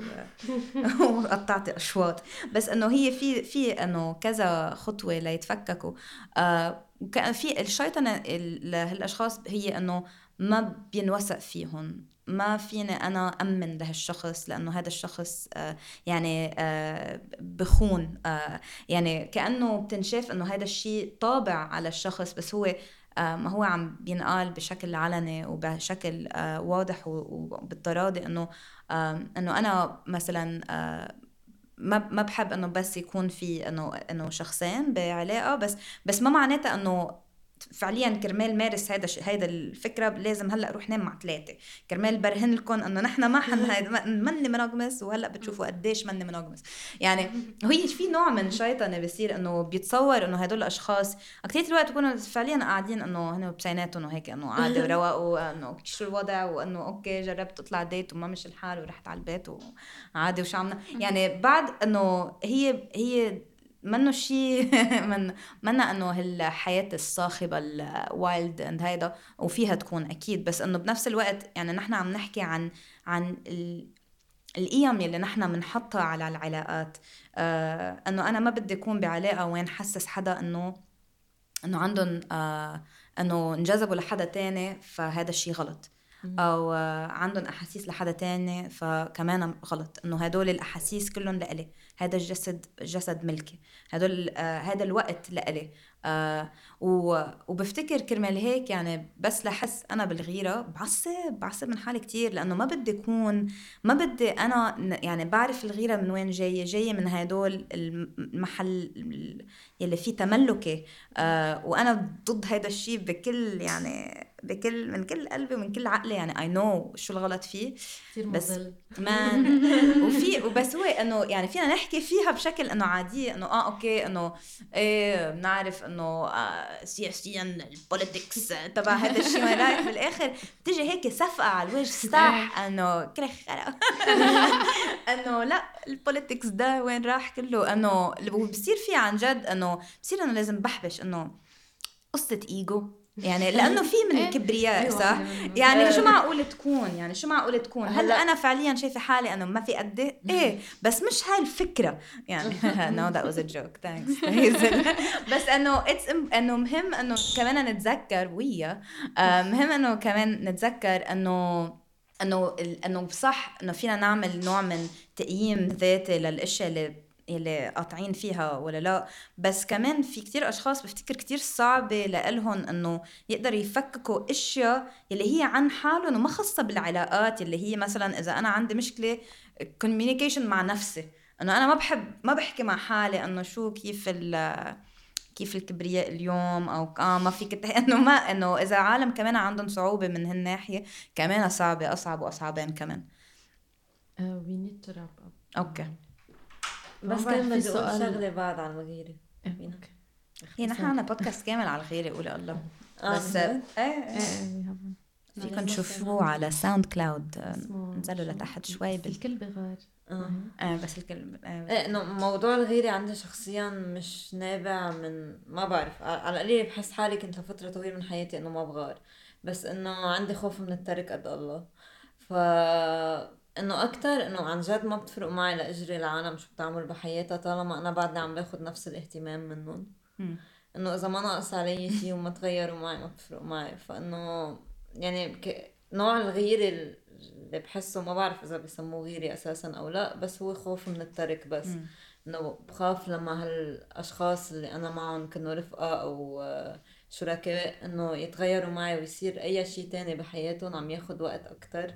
وقطعتي أشواط. بس إنه هي في في إنه كذا خطوة ليتفككوا. آه وكان في الشيطنة لهالأشخاص هي إنه ما بينوثق فيهم. ما فيني أنا أمن لهالشخص لأنه هذا الشخص آه يعني آه بخون آه يعني كأنه بتنشاف إنه هذا الشيء طابع على الشخص بس هو ما هو عم بينقال بشكل علني وبشكل واضح وبالتراضي إنه إنه أنا مثلا ما ما بحب إنه بس يكون في إنه إنه شخصين بعلاقة بس بس ما معناتها إنه فعليا كرمال مارس هذا هيدا الفكرة لازم هلأ روح نام مع ثلاثة كرمال برهن لكم إنه نحن ما حن مني مناغمس وهلأ بتشوفوا قديش مني مناغمس يعني هي في نوع من شيطنه بصير إنه بيتصور إنه هدول الأشخاص كثير الوقت بكونوا فعليا قاعدين إنه هن بسيناتهم وهيك إنه عادي وروقوا إنه شو الوضع وإنه أوكي جربت اطلع ديت وما مشي الحال ورحت على البيت وعادي وشو عملنا. يعني بعد إنه هي هي منه شيء من منا إنه هالحياة الصاخبه الوايلد إند هيدا وفيها تكون أكيد. بس إنه بنفس الوقت يعني نحن عم نحكي عن عن القيم يلي نحن بنحطها على العلاقات. آه إنه أنا ما بدي أكون بعلاقة وين حسس حدا إنه إنه عندهم آه إنه انجذبوا لحدا تاني فهذا الشيء غلط. أو عندهم أحاسيس لحدا تاني فكمان غلط. إنه هدول الأحاسيس كلهم لإلي. هذا الجسد جسد ملكي. هدول آه هذا الوقت لإلي. آه وبفتكر كرمال هيك يعني بس لحس أنا بالغيرة بعصب بعصب من حالي كتير لأنه ما بدي أكون ما بدي أنا يعني بعرف الغيرة من وين جاية جاية من هدول المحل يلي فيه تملكي آه وأنا ضد هذا الشيء بكل يعني بكل من كل قلبي ومن كل عقلي يعني اي نو شو الغلط فيه بس man وفي وبس هو إنه يعني فينا نحكي فيها بشكل إنه عادي إنه آه okay إنه إيه بنعرف إنه آه سياسيا ال politics تبع هذا الشيء ما بالآخر بتجي هيك صفقة على الوجه صح؟ أنه كل خرا. أنه لا ال politics ده وين راح كله؟ أنه وبصير في عن جد أنه بصير أنه لازم بحبش أنه قصة ايجو يعني لأنه في من إيه. الكبرياء أيوة، صح؟ يعني شو معقول تكون؟ يعني شو معقول تكون؟ هلأ أنا فعليا شايفة حالي إنه ما في قدي إيه بس مش هاي الفكرة. يعني no that was a joke thanks بس إنه it's إنه مهم إنه كمان نتذكر و yeah آه، مهم إنه كمان نتذكر إنه إنه إنه صح إنه فينا نعمل نوع من تقييم ذاتي للأشياء اللي يلي قاطعين فيها ولا لا. بس كمان في كتير أشخاص بفتكر كتير صعبه لإلهم إنه يقدروا يفككوا أشياء يلي هي عن حالهم وما خاصة بالعلاقات يلي هي مثلا إذا أنا عندي مشكلة communication مع نفسي إنه أنا ما بحب ما بحكي مع حالي إنه شو كيف ال كيف الكبرياء اليوم أو آه ما فيك إنه ما إنه إذا عالم كمان عندهم صعوبة من هالناحية كمان صعبة أصعب وأصعبين كمان. we need to wrap okay بس كان بدي أقول شغله بعد عن الغيره هي إيه، نحن عنا بودكاست كامل على الغيرة قولي الله. آه، بس إيه إيه فيكم تشوفوه على Sound Cloud نزلوا لتحت شوي بال... الكل بغار آه. إيه بس الكل إيه إنه موضوع الغيرة عندي شخصيا مش نابع من ما بعرف. على القليل بحس حالي كنت لفترة طويلة من حياتي إنه ما بغار بس إنه عندي خوف من الترك قد الله. ف إنه أكتر إنه عن جد ما بتفرق معي لإجري العالم شو بتعمل بحياتها طالما أنا بعدني عم باخذ نفس الاهتمام منهم. إنه إذا ما ناقص علي شيء وما تغيروا معي ما بتفرق معي. فإنه يعني ك... نوع الغيرة اللي بحسه ما بعرف إذا بسموه غيرة أساسا أو لا بس هو خوف من الترك بس. إنه بخاف لما هالأشخاص اللي أنا معهم كانوا رفقة أو شركاء إنه يتغيروا معي ويصير أي شيء تاني بحياتهم عم ياخد وقت أكتر.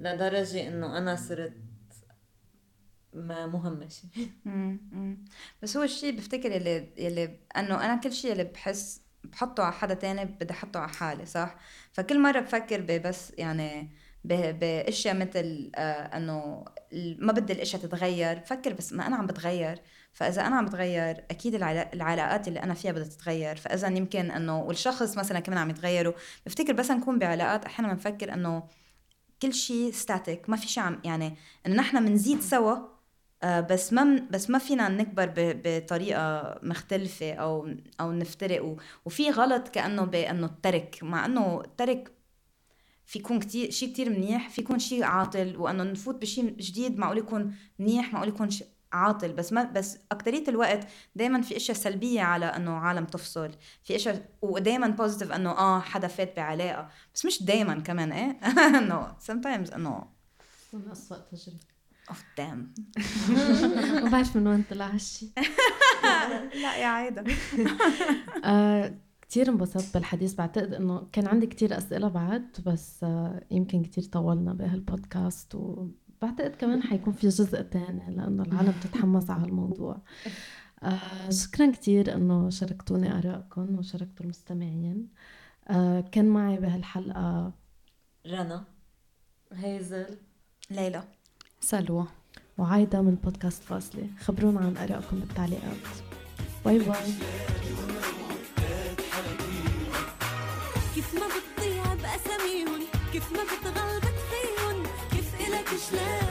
لدرجة إنه أنا صرت ما مهمشة بس هو الشيء بفتكر اللي اللي إنه أنا كل شيء اللي بحس بحطه على حدا تاني بدي أحطه على حالي صح؟ فكل مرة بفكر بس يعني باشياء مثل آه إنه ما بدي الإشياء تتغير بفكر بس ما أنا عم بتغير. فإذا أنا عم بتغير أكيد العلاقات اللي أنا فيها بدها تتغير. فإذا يمكن إنه والشخص مثلا كمان عم يتغيروا بفتكر بس نكون بعلاقات أحيانا بنفكر إنه كل شيء ستاتيك ما في شيء عم يعني انه نحن بنزيد سوا آه، بس ما بس ما فينا نكبر بطريقة مختلفة أو أو نفترق. وفي غلط كأنه بانه الترك مع إنه الترك في يكون كتير شيء كتير منيح في يكون شيء عاطل. وإنه نفوت بشيء جديد معقول يكون منيح معقول يكون عاطل بس ما بس أكترية الوقت دائما في أشياء سلبية على إنه عالم تفصل في أشياء ودائما positive إنه آه حدا فات بعلاقة بس مش دائما كمان إيه؟ إنه sometimes إنه من اسوء تجربة. اوف دام ما بعرف من وين طلع هالشي. لا يا عايده آه، كتير انبسطت بالحديث. بعتقد إنه كان عندي كتير أسئلة بعد بس آه، يمكن كتير طولنا بهالبودكاست بعتقد كمان حيكون في جزء تاني لأنه العالم بتتحمس على الموضوع آه شكرا كثير إنه شاركتوني ارائكم وشاركتوا المستمعين. آه كان معي بهالحلقة رنا هيزل ليلى سلوى. وعايدة من بودكاست فاصلة. خبرونا عن آرائكم بالتعليقات. باي باي. كيف ما بتضيع بأساميهم كيف ما بتضيع Schnell.